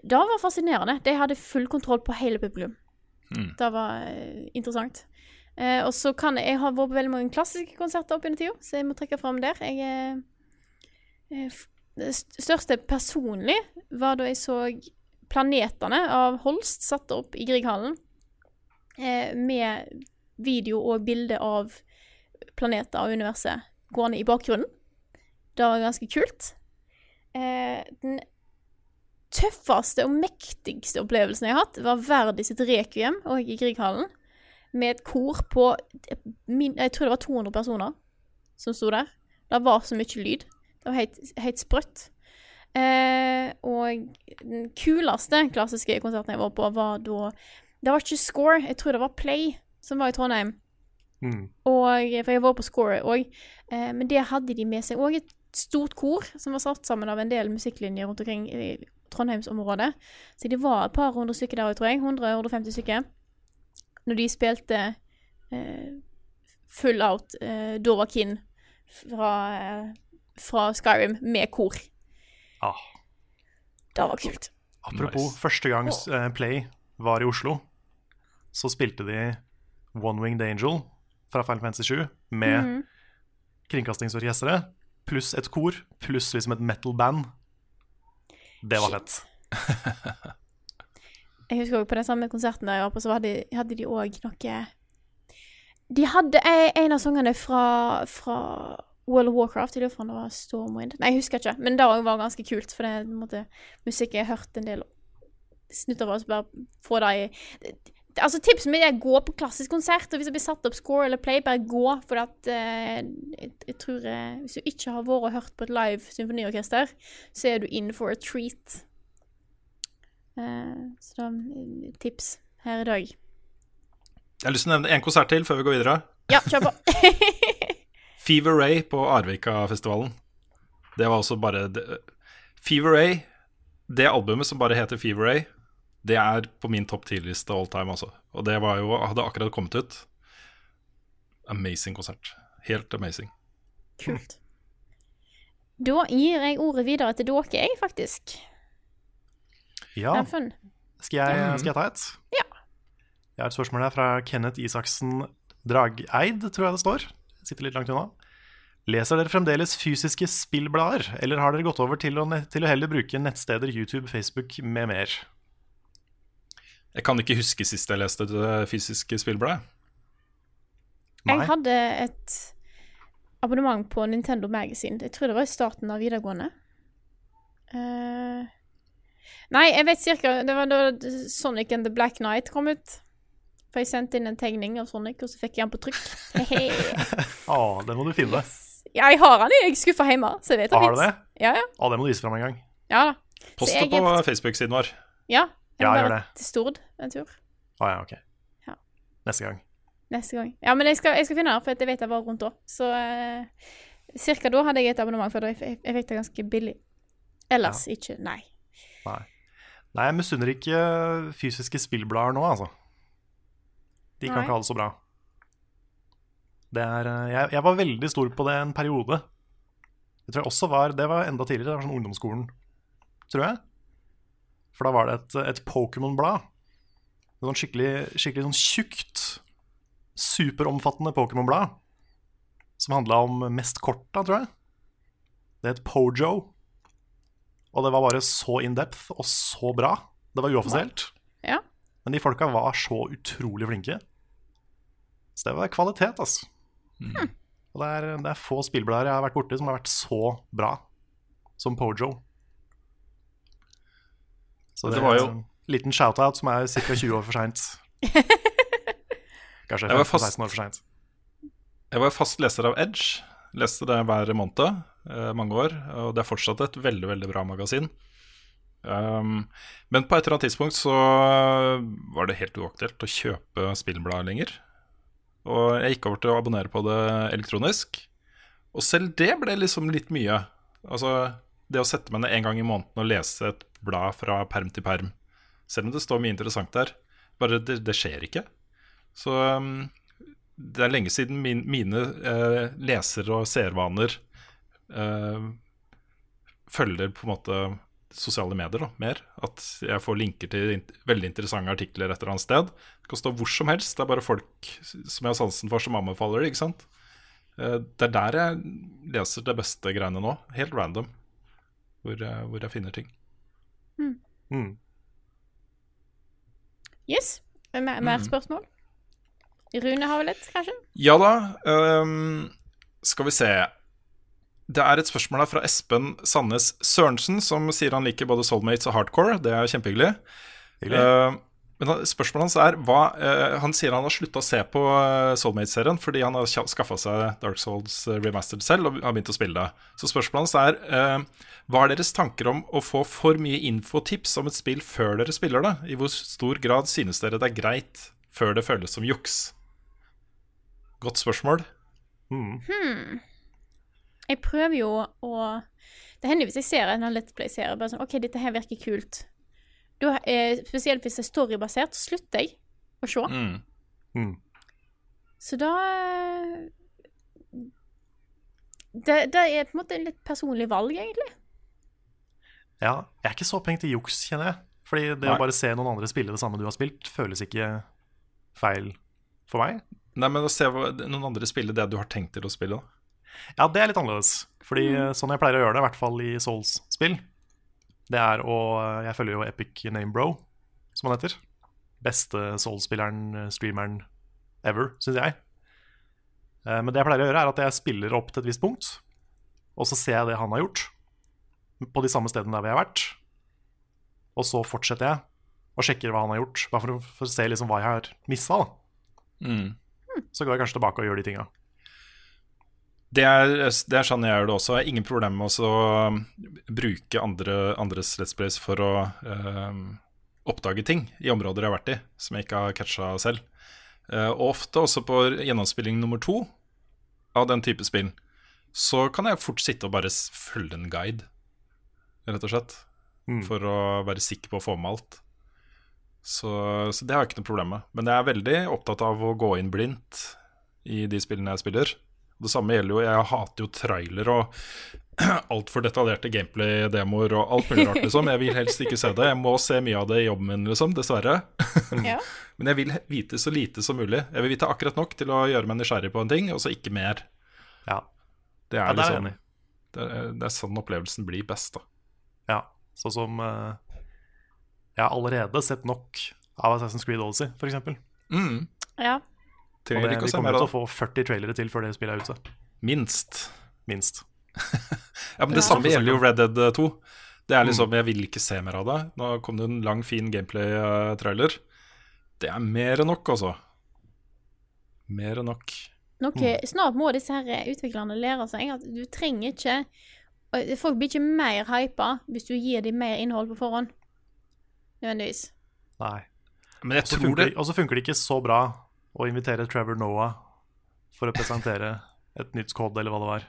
Det var fascinerende. De hadde full kontroll på hele publikum. Mm. Det var uh, interessant. Uh, og så kan jeg Jeg har vært på veldig mange klassiske konserter opp gjennom tida, så jeg må trekke fram der. Jeg eh, Det største personlig var da jeg så Planetene av Holst satt opp i Grieghallen eh, med video og bilde av planeter og universet gående i bakgrunnen. Det var ganske kult. Eh, den tøffeste og mektigste opplevelsen jeg har hatt, var Verdi sitt rekviem og i Grieghallen. Med et kor på Jeg tror det var 200 personer som sto der. Det var så mye lyd. Det var helt sprøtt. Eh, og den kuleste klassiske konserten jeg var på, var da Det var ikke Score, jeg tror det var Play, som var i Trondheim. Mm. Og, for jeg var på Score òg. Eh, men det hadde de med seg òg et stort kor som var satt sammen av en del musikklinjer rundt omkring i Trondheimsområdet. Så det var et par hundre stykker der òg, tror jeg. 100-150 stykker. Når de spilte eh, full out eh, Dora Kinn fra, eh, fra Skyrim med kor. Ah. Det var kult. Apropos Nice. første gang eh, Play var i Oslo, så spilte de One Winged Angel fra Final Fantasy 7 med Mhm. kringkastingsorkesteret, pluss et kor, pluss liksom et metal band. Det var Shit. fett. Jeg husker også på den samme konserten der jeg var på, så hadde, hadde de òg noe De hadde en av sangene fra, fra World of Warcraft. Jeg lurer på om det var Stormwind. Nei, jeg husker ikke. Men det var ganske kult, for det er musikk jeg har hørt en del snutter av. Så bare få det i Altså, Tipset mitt er å gå på klassisk konsert. Og hvis det blir satt opp score eller play, bare gå. For at eh, jeg, jeg tror eh, Hvis du ikke har vært og hørt på et live symfoniorkester, så er du in for a treat. Eh, så da eh, tips her i dag. Jeg har lyst til å nevne én konsert til før vi går videre. Ja, kjør på. Fever Ray på Arvika-festivalen. Det var også bare det, Fever Ray, det albumet som bare heter Fever Ray, det er på min topp ti-liste all time, altså. Og det var jo, hadde akkurat kommet ut. Amazing konsert. Helt amazing. Kult. Da gir jeg ordet videre til dere, jeg, faktisk. Ja, skal jeg, skal jeg ta et? Ja. Jeg har et spørsmål her fra Kenneth Isaksen Drageid, tror jeg det står. Sitter litt langt unna. Leser dere fremdeles fysiske spillblader, eller har dere gått over til å, til å heller bruke nettsteder, YouTube, Facebook med mer? Jeg kan ikke huske sist jeg leste det fysiske spillbladet. Jeg hadde et abonnement på Nintendo Magazine. Jeg tror det var i starten av videregående. Uh, nei, jeg vet cirka Det var da Sonic and the Black Knight kom ut. For jeg sendte inn en tegning av Sonic, og så fikk jeg den på trykk. Hehe. Å, det må du finne. ja, jeg har den. Jeg er skuffa hjemme, så jeg vet Har du det? Ja, ja. Å, det må du vise fram en gang. ja da. Post det på Facebook-siden vår. Ja. Jeg Ja, må gjør bare det. til Stord en tur Å ja, ok. Ja. Neste gang. neste gang. Ja, men jeg skal, jeg skal finne det, for jeg vet jeg var rundt da. Så eh, cirka da hadde jeg et abonnement, for jeg, jeg, jeg fikk det ganske billig. Ellers ikke. Nei. Nei. Nei, jeg misunner ikke fysiske spillblader nå, altså. De kan Nei. ikke ha det så bra. Det er, eh, jeg, jeg var veldig stor på det en periode. Det tror jeg også var Det var enda tidligere, det var sånn ungdomsskolen, tror jeg. For da var det et, et Pokémon-blad. Sånn skikkelig, skikkelig sånn tjukt, superomfattende Pokémon-blad. Som handla om mest korta, tror jeg. Det het Pojo. Og det var bare så in depth og så bra. Det var uoffisielt. Ja. Men de folka var så utrolig flinke. Så det var kvalitet, altså. Og det er, det er få spillblader jeg har vært borti som har vært så bra som Pojo. Så Det var jo- en liten shout-out som er ca. 20 år for seint. Kanskje 15-16 fast- år for seint. Jeg var fast leser av Edge. Leste det hver måned, eh, mange år. Og det er fortsatt et veldig, veldig bra magasin. Um, men på et eller annet tidspunkt så var det helt uaktuelt å kjøpe spillblad lenger. Og jeg gikk over til å abonnere på det elektronisk. Og selv det ble liksom litt mye. Altså det å sette meg ned en gang i måneden og lese et blad fra perm til perm. Selv om det står mye interessant der. Bare det, det skjer ikke. Så um, det er lenge siden min, mine eh, leser- og seervaner eh, følger på en måte sosiale medier da, mer. At jeg får linker til in veldig interessante artikler et eller annet sted. Det kan stå hvor som helst. Det er bare folk som jeg har sansen for, som anbefaler det. ikke sant? Eh, det er der jeg leser det beste greiene nå. Helt random. Hvor hvor jeg finner ting. Mm. Yes. Mer, mer spørsmål? Rune har vel et, kanskje? Ja da. Um, skal vi se. Det er et spørsmål her fra Espen Sandnes Sørensen, som sier han liker både Soulmates og Hardcore. Det er kjempehyggelig. Hyggelig. Eh, men spørsmålet hans er hva, uh, Han sier han har slutta å se på uh, Soulmates-serien fordi han har skaffa seg Dark Souls eh, Remastered selv og har begynt å spille det. Så spørsmålet hans er uh, hva er deres tanker om å få for mye infotips om et spill før dere spiller det? I hvor stor grad synes dere det er greit før det føles som juks? Godt spørsmål. Mm. Jeg prøver jo å Det hender hvis jeg ser en Let's Play-serie bare sånn OK, dette her virker kult. Da, eh, spesielt hvis det er storybasert, så slutter jeg å se. Mm. Mm. Så da eh, det, det er på en måte en litt personlig valg, egentlig. Ja, jeg er ikke så peng til juks, kjenner jeg. Fordi det Nei. å bare se noen andre spille det samme du har spilt, føles ikke feil for meg. Nei, men å se noen andre spille det du har tenkt til å spille. da. Ja, det er litt annerledes. Fordi mm. sånn jeg pleier å gjøre det, i hvert fall i Souls-spill, det er å Jeg følger jo Epic Namebro, som han heter. Beste Souls-spilleren, eh, streameren ever, syns jeg. Eh, Men det jeg pleier å gjøre, er at jeg spiller opp til et visst punkt, og så ser jeg det han har gjort, på de samme stedene der hvor jeg har vært. Og så fortsetter jeg og sjekker hva han har gjort, bare for å se liksom hva jeg har missa. Mm. Så går jeg kanskje tilbake og gjør de tinga. Det er, det er sånn jeg gjør det også. Jeg har ingen problemer med å bruke andre, andres Let's Plays for å um, oppdage ting i områder jeg har vært i, som jeg ikke har catcha selv. Eh, og ofte også på gjennomspilling nummer to av den type spill, så kan jeg fort sitte og bare følge en guide, rett og slett. Mm. For å være sikker på å få med alt. Så, så det har jeg ikke noe problem med. Men jeg er veldig opptatt av å gå inn blindt i de spillene jeg spiller. Det samme gjelder jo Jeg hater jo trailer og altfor detaljerte gameplay-demoer og alt mulig rart, liksom. Jeg vil helst ikke se det. Jeg må se mye av det i jobben min, liksom. Dessverre. Ja. Men jeg vil vite så lite som mulig. Jeg vil vite akkurat nok til å gjøre meg nysgjerrig på en ting, og så ikke mer. Ja. Det Ja, er, er jeg liksom, enig. det, er, det er sånn opplevelsen blir best, da. ja. Sånn som uh, Jeg har allerede sett nok av Assassin's Creed Odyssey, f.eks. Mm. ja. Og Trenger det, ikke å vi kommer til å få 40 trailere til før det spillet er ute. Minst. Minst. Ja, men Det Ja. samme gjelder jo Red Dead 2. Det er Mm. liksom, Jeg vil ikke se mer av det. Nå kom det en lang, fin gameplay-trailer. Det er mer enn nok, altså. Mer enn nok. Noe, Snart må disse her utviklerne lære seg at du trenger ikke Folk blir ikke mer hypa hvis du gir dem mer innhold på forhånd. Nødvendigvis. Nei. Men jeg tror det det- og så funker det ikke så bra å invitere Trevor Noah for å presentere et nytt skåd, eller hva det var.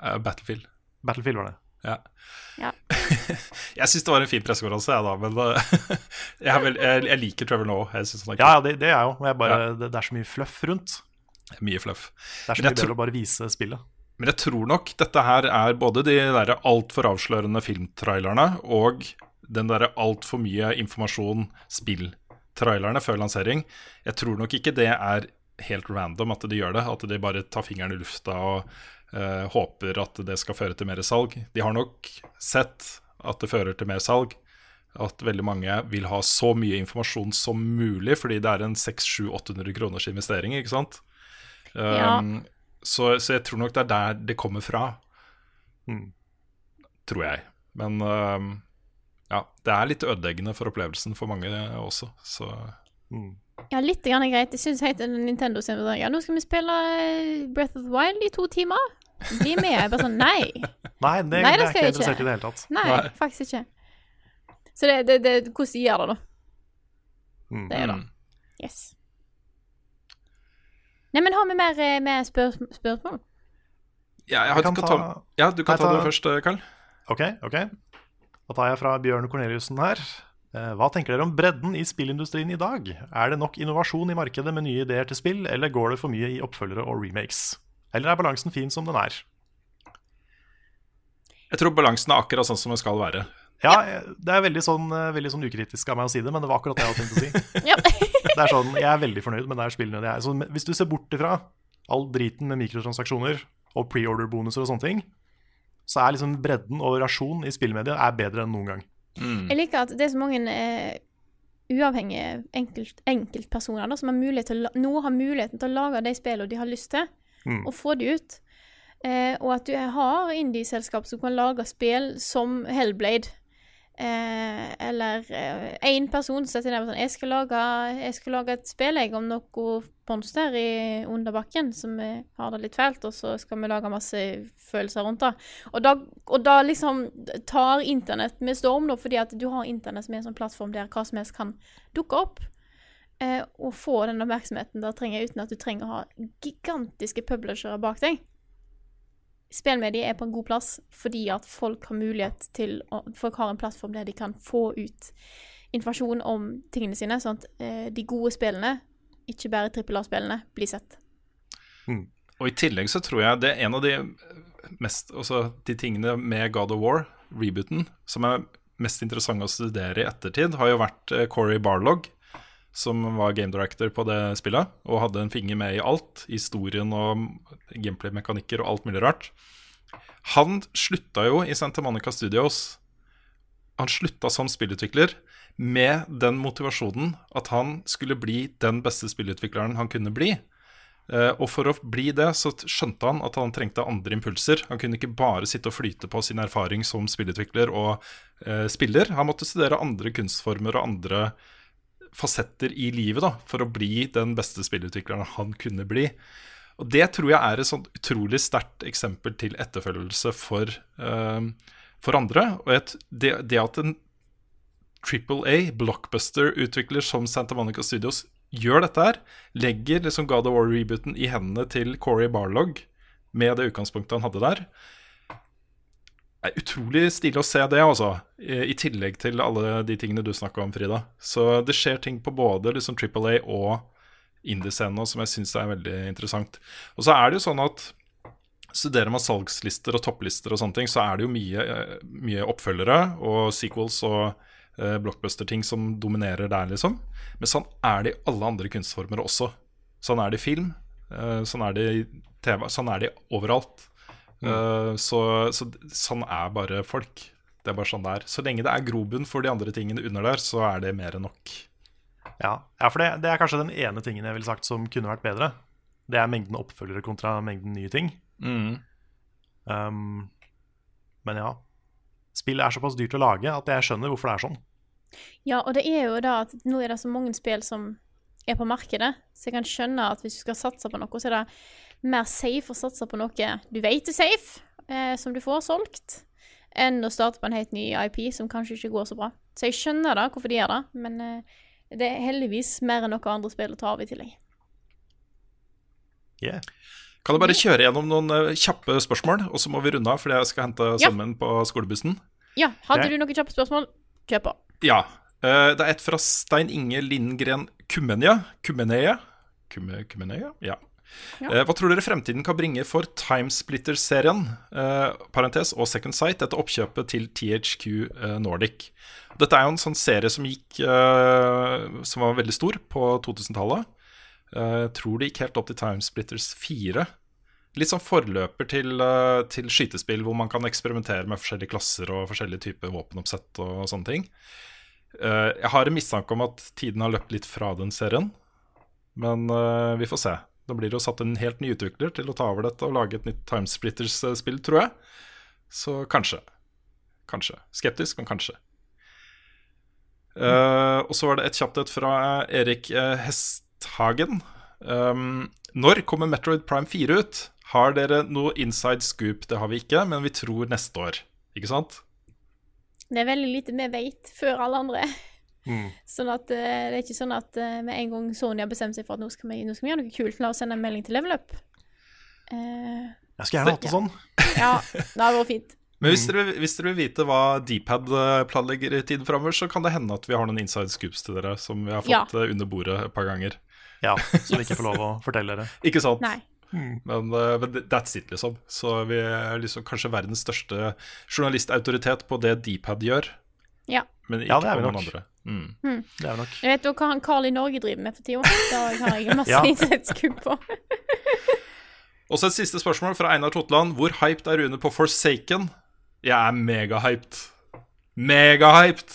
Uh, Battlefield. Battlefield var det. Ja. Ja. jeg syns det var en fin pressekonferanse, jeg, da. Men uh, jeg, vel, jeg, jeg liker Trevor Noah. Jeg synes han er Ja, ja, det, det er jo. Men jeg bare, det, det er så mye fluff rundt. mye fluff. Det er så mye bedre å bare vise spillet. Men jeg tror nok dette her er både de der altfor avslørende filmtrailerne og den derre altfor mye informasjon spill-trailerne før lansering. Jeg tror nok ikke det er helt random at de gjør det. At de bare tar fingeren i lufta og eh, håper at det skal føre til mer salg. De har nok sett at det fører til mer salg. At veldig mange vil ha så mye informasjon som mulig, fordi det er en 600-800 kroners investering, ikke sant? Ja. Um, så, så jeg tror nok det er der det kommer fra. Mm. Tror jeg. Men um, ja, det er litt ødeleggende for opplevelsen for mange også. Så Mm. Ja, litt grann er greit. Jeg syns helt Nintendo sin Ja, nå skal vi spille eh, Breath of the Wild i to timer. Bli med. Jeg bare sånn Nei. Nei, det, Nei, det det er ikke jeg ikke. interessert i det hele tatt. Nei, Nei. faktisk ikke. Så det, det, det hvordan de gjør det, da. Mm. Det er det. mm. Yes. Nei, men har vi mer, eh, mer spør spørsmål? ja, jeg har, Jeg kan du kan ta- ta, ja, du kan jeg ta det først, Karl. Ok, ok. Da tar jeg fra Bjørn Korneliussen her. Eh, Hva tenker dere om bredden i spillindustrien i dag? Er det nok innovasjon i markedet med nye ideer til spill, eller går det for mye i oppfølgere og remakes? Eller er balansen fin som den er? Jeg tror balansen er akkurat sånn som den skal være. Ja, det er veldig sånn, eh, veldig sånn ukritisk av meg å si det, men det var akkurat det jeg hadde tenkt å si. Det er sånn, Jeg er veldig fornøyd med det her spillene. Det er. Så hvis du ser bort ifra all driten med mikrotransaksjoner og preorder-bonuser og sånne ting, så er liksom bredden og rasjon i spillmedia er bedre enn noen gang. Jeg liker at det er så mange eh, uavhengige enkelt, enkeltpersoner da, som har mulighet til, å nå har muligheten til å lage de spillene de har lyst til, Mm. og få de ut. Eh, og at du har indie-selskap som kan lage spill som Hellblade. Eh, eller én person som setter ned og sånn jeg skal, lage, 'Jeg skal lage et spill jeg, om noe monster i underbakken som eh, har det litt fælt, og så skal vi lage masse følelser rundt det. Og da, og da liksom tar internett med storm, da, fordi at du har internett som er en sånn plattform der hva som helst kan dukke opp. Eh, og få den oppmerksomheten det trenger uten at du trenger å ha gigantiske publishere bak deg. Spillmediet er på en god plass fordi at folk har mulighet til å, Folk har en plattform der de kan få ut informasjon om tingene sine, sånn at eh, de gode spillene, ikke bare trippel A-spillene, blir sett. Og i tillegg så tror jeg det er en av de mest Altså de tingene med God of War, rebooten, som er mest interessante å studere i ettertid, har jo vært eh, Corey Barlog, som var game director på det spillet, og hadde en finger med i alt. Historien og gameplay-mekanikker og alt mulig rart. Han slutta jo i Santa Monica Studios. Han slutta som spillutvikler med den motivasjonen at han skulle bli den beste spillutvikleren han kunne bli. Eh, og for å bli det, så skjønte han at han trengte andre impulser. Han kunne ikke bare sitte og flyte på sin erfaring som spillutvikler og eh, spiller. Han måtte studere andre kunstformer og andre fasetter i livet da, for å bli den beste spillutvikleren han kunne bli. Og det tror jeg er et sånt utrolig sterkt eksempel til etterfølgelse for, eh, for andre. Og et, det, det at en Triple A, blockbuster-utvikler som Santa Monica Studios gjør dette her, legger liksom God of War-rebooten i hendene til Corey Barlog, med det utgangspunktet han hadde der. Det er utrolig stilig å se det, altså. I, tillegg til alle de tingene du snakka om, Frida. Så det skjer ting på både liksom Triple og indie-scenen som jeg syns er veldig interessant. Og så er det jo sånn at studerer man salgslister og topplister og sånne ting, så er det jo mye, eh, mye oppfølgere og sequels og eh, blockbuster-ting som dominerer der, liksom. Men sånn er det i alle andre kunstformer også. Sånn er det i film, eh, sånn er det i TV, sånn er det overalt. Eh, så, så sånn er bare folk. Det er bare sånn det er. Så lenge det er grobunn for de andre tingene under der, så er det mer enn nok. Ja, ja for det, det er kanskje den ene tingen jeg ville sagt som kunne vært bedre. Det er mengden oppfølgere kontra mengden nye ting. Um, men ja. Spill er såpass dyrt å lage at jeg skjønner hvorfor det er sånn. Ja, og det er jo da at nå er det så mange spill som er på markedet, så jeg kan skjønne at hvis du skal satse på noe, så er det mer safe å satse på noe du vet er safe, eh, som du får solgt, enn å starte på en helt ny IP som kanskje ikke går så bra. Så jeg skjønner da hvorfor de gjør det, men eh, det er heldigvis mer enn noe andre spill å ta av i tillegg. Yeah. Kan jeg bare kjøre gjennom noen eh, kjappe spørsmål, og så må vi runde av fordi jeg skal hente Ja. sønnen min på skolebussen? Ja, hadde du noen kjappe spørsmål? Kjør på. Ja. Uh, det er et fra Stein Inge Lindgren Kumenja. Kumeneja? Kume, Kumeneja? Ja. Ja. Eh, hva tror dere fremtiden kan bringe for Timesplitter-serien, eh, parentes, og Second Sight, etter oppkjøpet til THQ eh, Nordic? Dette er jo en sånn serie som gikk eh, Som var veldig stor på 2000-tallet. Eh, tror det gikk helt opp til Timesplitters 4. Litt sånn forløper til, til skytespill hvor man kan eksperimentere med forskjellige klasser og forskjellige typer våpenoppsett og sånne ting. Jeg har en mistanke om at tiden har løpt litt fra den serien, men vi får se. Da blir det jo satt en helt ny utvikler til å ta over dette og lage et nytt Timesplitters-spill, tror jeg. Så kanskje. Kanskje. Skeptisk, men kanskje. Eh, og så var det et kjapt et fra Erik eh, Hesthagen. Um, når kommer Metroid Prime 4 ut? Har dere noe inside scoop? Det har vi ikke, men vi tror neste år. Ikke sant? Det er veldig lite vi veit før alle andre. Mm. Sånn at eh, det er ikke sånn at eh, med en gang Sony har bestemt seg for at nå skal vi, nå skal vi gjøre noe kult, la oss sende en melding til Level Up. Eh, Jeg skulle gjerne hatt det sånn. ja, det hadde vært fint. Men hvis dere, hvis dere vil vite hva Dpad eh, planlegger i tiden framover, så kan det hende at vi har noen inside scoops til dere som vi har fått Ja. under bordet et par ganger. Ja, Som vi ikke får lov å fortelle dere. Ikke sant? Nei. Men, eh, men that's it, liksom. Så vi er liksom kanskje verdens største journalistautoritet på det Dpad gjør, Ja. Men ikke Ja, det er vi nok. andre. Mm. Det er vi nok. Jeg vet jo hva han Carl i Norge driver med for tida. Da har jeg masse Ja. innsatskupp på. Og så et siste spørsmål fra Einar Totland. Hvor hyped er Rune på Forsaken? Jeg er megahyped. Megahyped!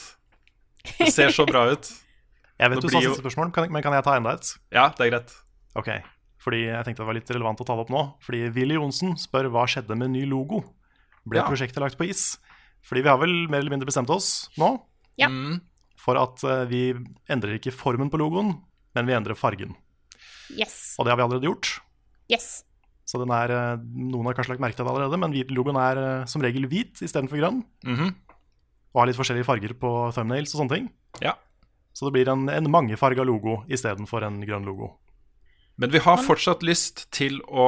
Det ser så bra ut. Jeg vet Det du sa siste spørsmål, men kan jeg ta enda et? Ja, det er greit. Ok, fordi jeg tenkte det var litt relevant å ta det opp nå. Fordi Willy Johnsen spør hva skjedde med ny logo. Ble Ja. prosjektet lagt på is? Fordi vi har vel mer eller mindre bestemt oss nå Ja. Mm. for at eh, vi endrer ikke formen på logoen, men vi endrer fargen. Yes. Og det har vi allerede gjort. Yes. Så den er, eh, Noen har kanskje lagt merke til det allerede, men logoen er eh, som regel hvit istedenfor grønn. Mhm. Og har litt forskjellige farger på thumbnails og sånne ting. Ja. Så det blir en, en mangefarga logo istedenfor en grønn logo. Men vi har fortsatt lyst til å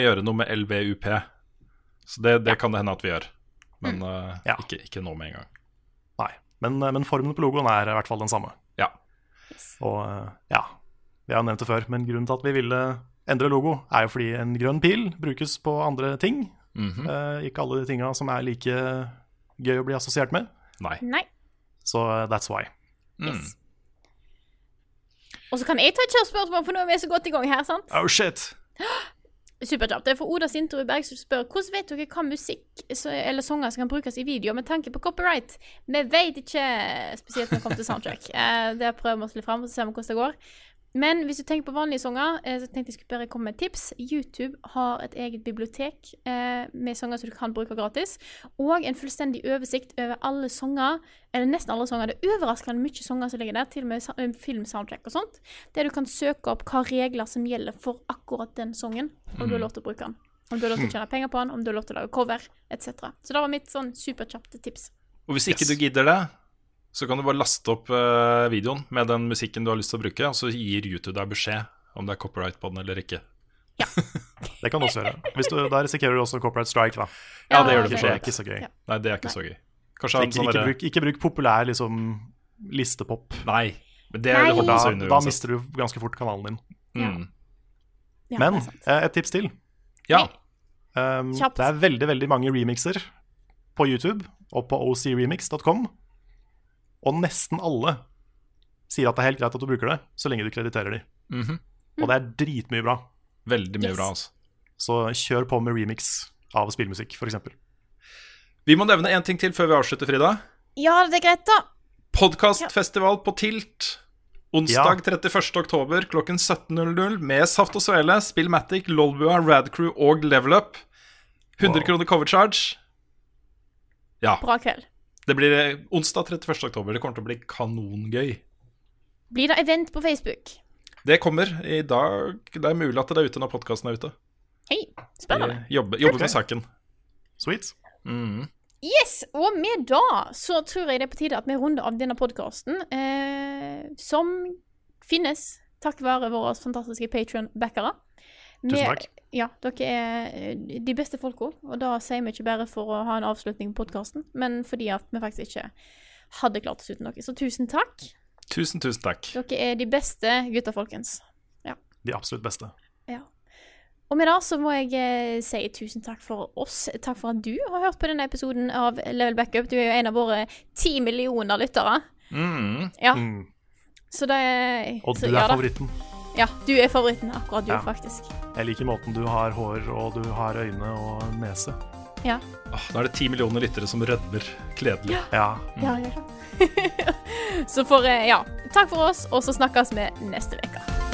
gjøre noe med LVUP. Så det, det kan det hende at vi gjør. Men eh, Ja. ikke, ikke nå med en gang. Men, eh, men formen på logoen er i hvert fall den samme. Ja. Og eh, ja, vi har nevnt det før, men grunnen til at vi ville endre logo, er jo fordi en grønn pil brukes på andre ting. Mhm. Eh, ikke alle de tinga som er like gøy å bli assosiert med. Nei. Nei. Så uh, that's why. Mm. Yes. Og så kan jeg ta et kjapt spørsmål, for nå er vi så godt i gang her, sant? Oh shit! Superkjapt. Det er for Oda Sinterudberg som spør hvordan vet dere hva musikk eller sanger som kan brukes i video med tanke på copyright? Vi vet ikke, spesielt når det kommer til soundtrack. Eh, det prøver vi oss litt fram, så ser vi hvordan det går. Men hvis du tenker på vanlige sanger, eh, så tenkte jeg skulle bare komme med et tips. YouTube har et eget bibliotek eh, med sanger som du kan bruke gratis, og en fullstendig oversikt over alle sanger, eller nesten alle sanger. Det er overraskende mye sanger som ligger der, til og med eh, filmsoundtrack og sånt, der du kan søke opp hva regler som gjelder for akkurat den sangen, om du har lov til å bruke den. Om du har lov til å tjene penger på den, om du har lov til å lage cover, etc. Så det var mitt sånn superkjappe tips. Og hvis ikke Yes. du gidder det, så kan du bare laste opp eh, videoen med den musikken du har lyst til å bruke, og så gir YouTube deg beskjed om det er copyright på den eller ikke. Ja. Det kan du også gjøre. Hvis du, da risikerer du også copyright strike, da. Ja, det gjør du Det for så er ikke så gøy. Ja. Nei, det er ikke så gøy. Kanskje Ikke, sånn ikke, bruk, ikke bruk populær liksom, listepop. Nei. Men det, Nei. det da, under da mister du ganske fort kanalen din. Mm. Ja, Men det eh, et tips til. Ja. Um, Kjapt. det er veldig veldig mange remixer på YouTube og på ocremix.com. Og nesten alle sier at det er helt greit at du bruker det, så lenge du krediterer de. Mhm. Og det er dritmye bra. Veldig mye Yes. bra, altså. Så kjør på med remix av spillmusikk, f.eks. Vi må nevne én ting til før vi avslutter, Frida. Ja, det er greit, da. Podkastfestival på Tilt. Onsdag 31. oktober klokken 17.00 med Saft og Svele, Spillmatic, Lolbua, Radcrew og Level Up. 100 Wow. kroner cover charge. Ja. Bra kveld. Det blir eh, onsdag 31. oktober. Det kommer til å bli kanongøy. Blir det event på Facebook? Det kommer i dag. Det er mulig at det er ute når podkasten er ute. Hei, spennende. Vi jobber, jobber Ok. med saken. Sweet. Mm. Yes, og med da så tror jeg det er på tide at vi runder av denne podkasten, eh, som finnes takk være våre fantastiske Patron-backere. Tusen takk. Ja, dere er de beste folka, og da sier vi ikke bare for å ha en avslutning på podkasten, men fordi at vi faktisk ikke hadde klart oss uten dere. Så tusen takk. Tusen, tusen takk. Dere er de beste gutta, folkens. De absolutt beste. Ja. Og med det så må jeg eh, si tusen takk for oss. Takk for at du har hørt på denne episoden av Level Backup. Du er jo en av våre ti millioner lyttere. Mm. Ja, Mm. så det er Og du er ja favoritten. Ja, du er favoritten. Akkurat du, Ja. faktisk. Jeg liker måten du har hår, og du har øyne og nese. Ja. Åh, nå er det ti millioner lyttere som rødmer kledelig. Ja. Ja, ja, ja. så for eh, Ja. Takk for oss, og så snakkes vi neste uke.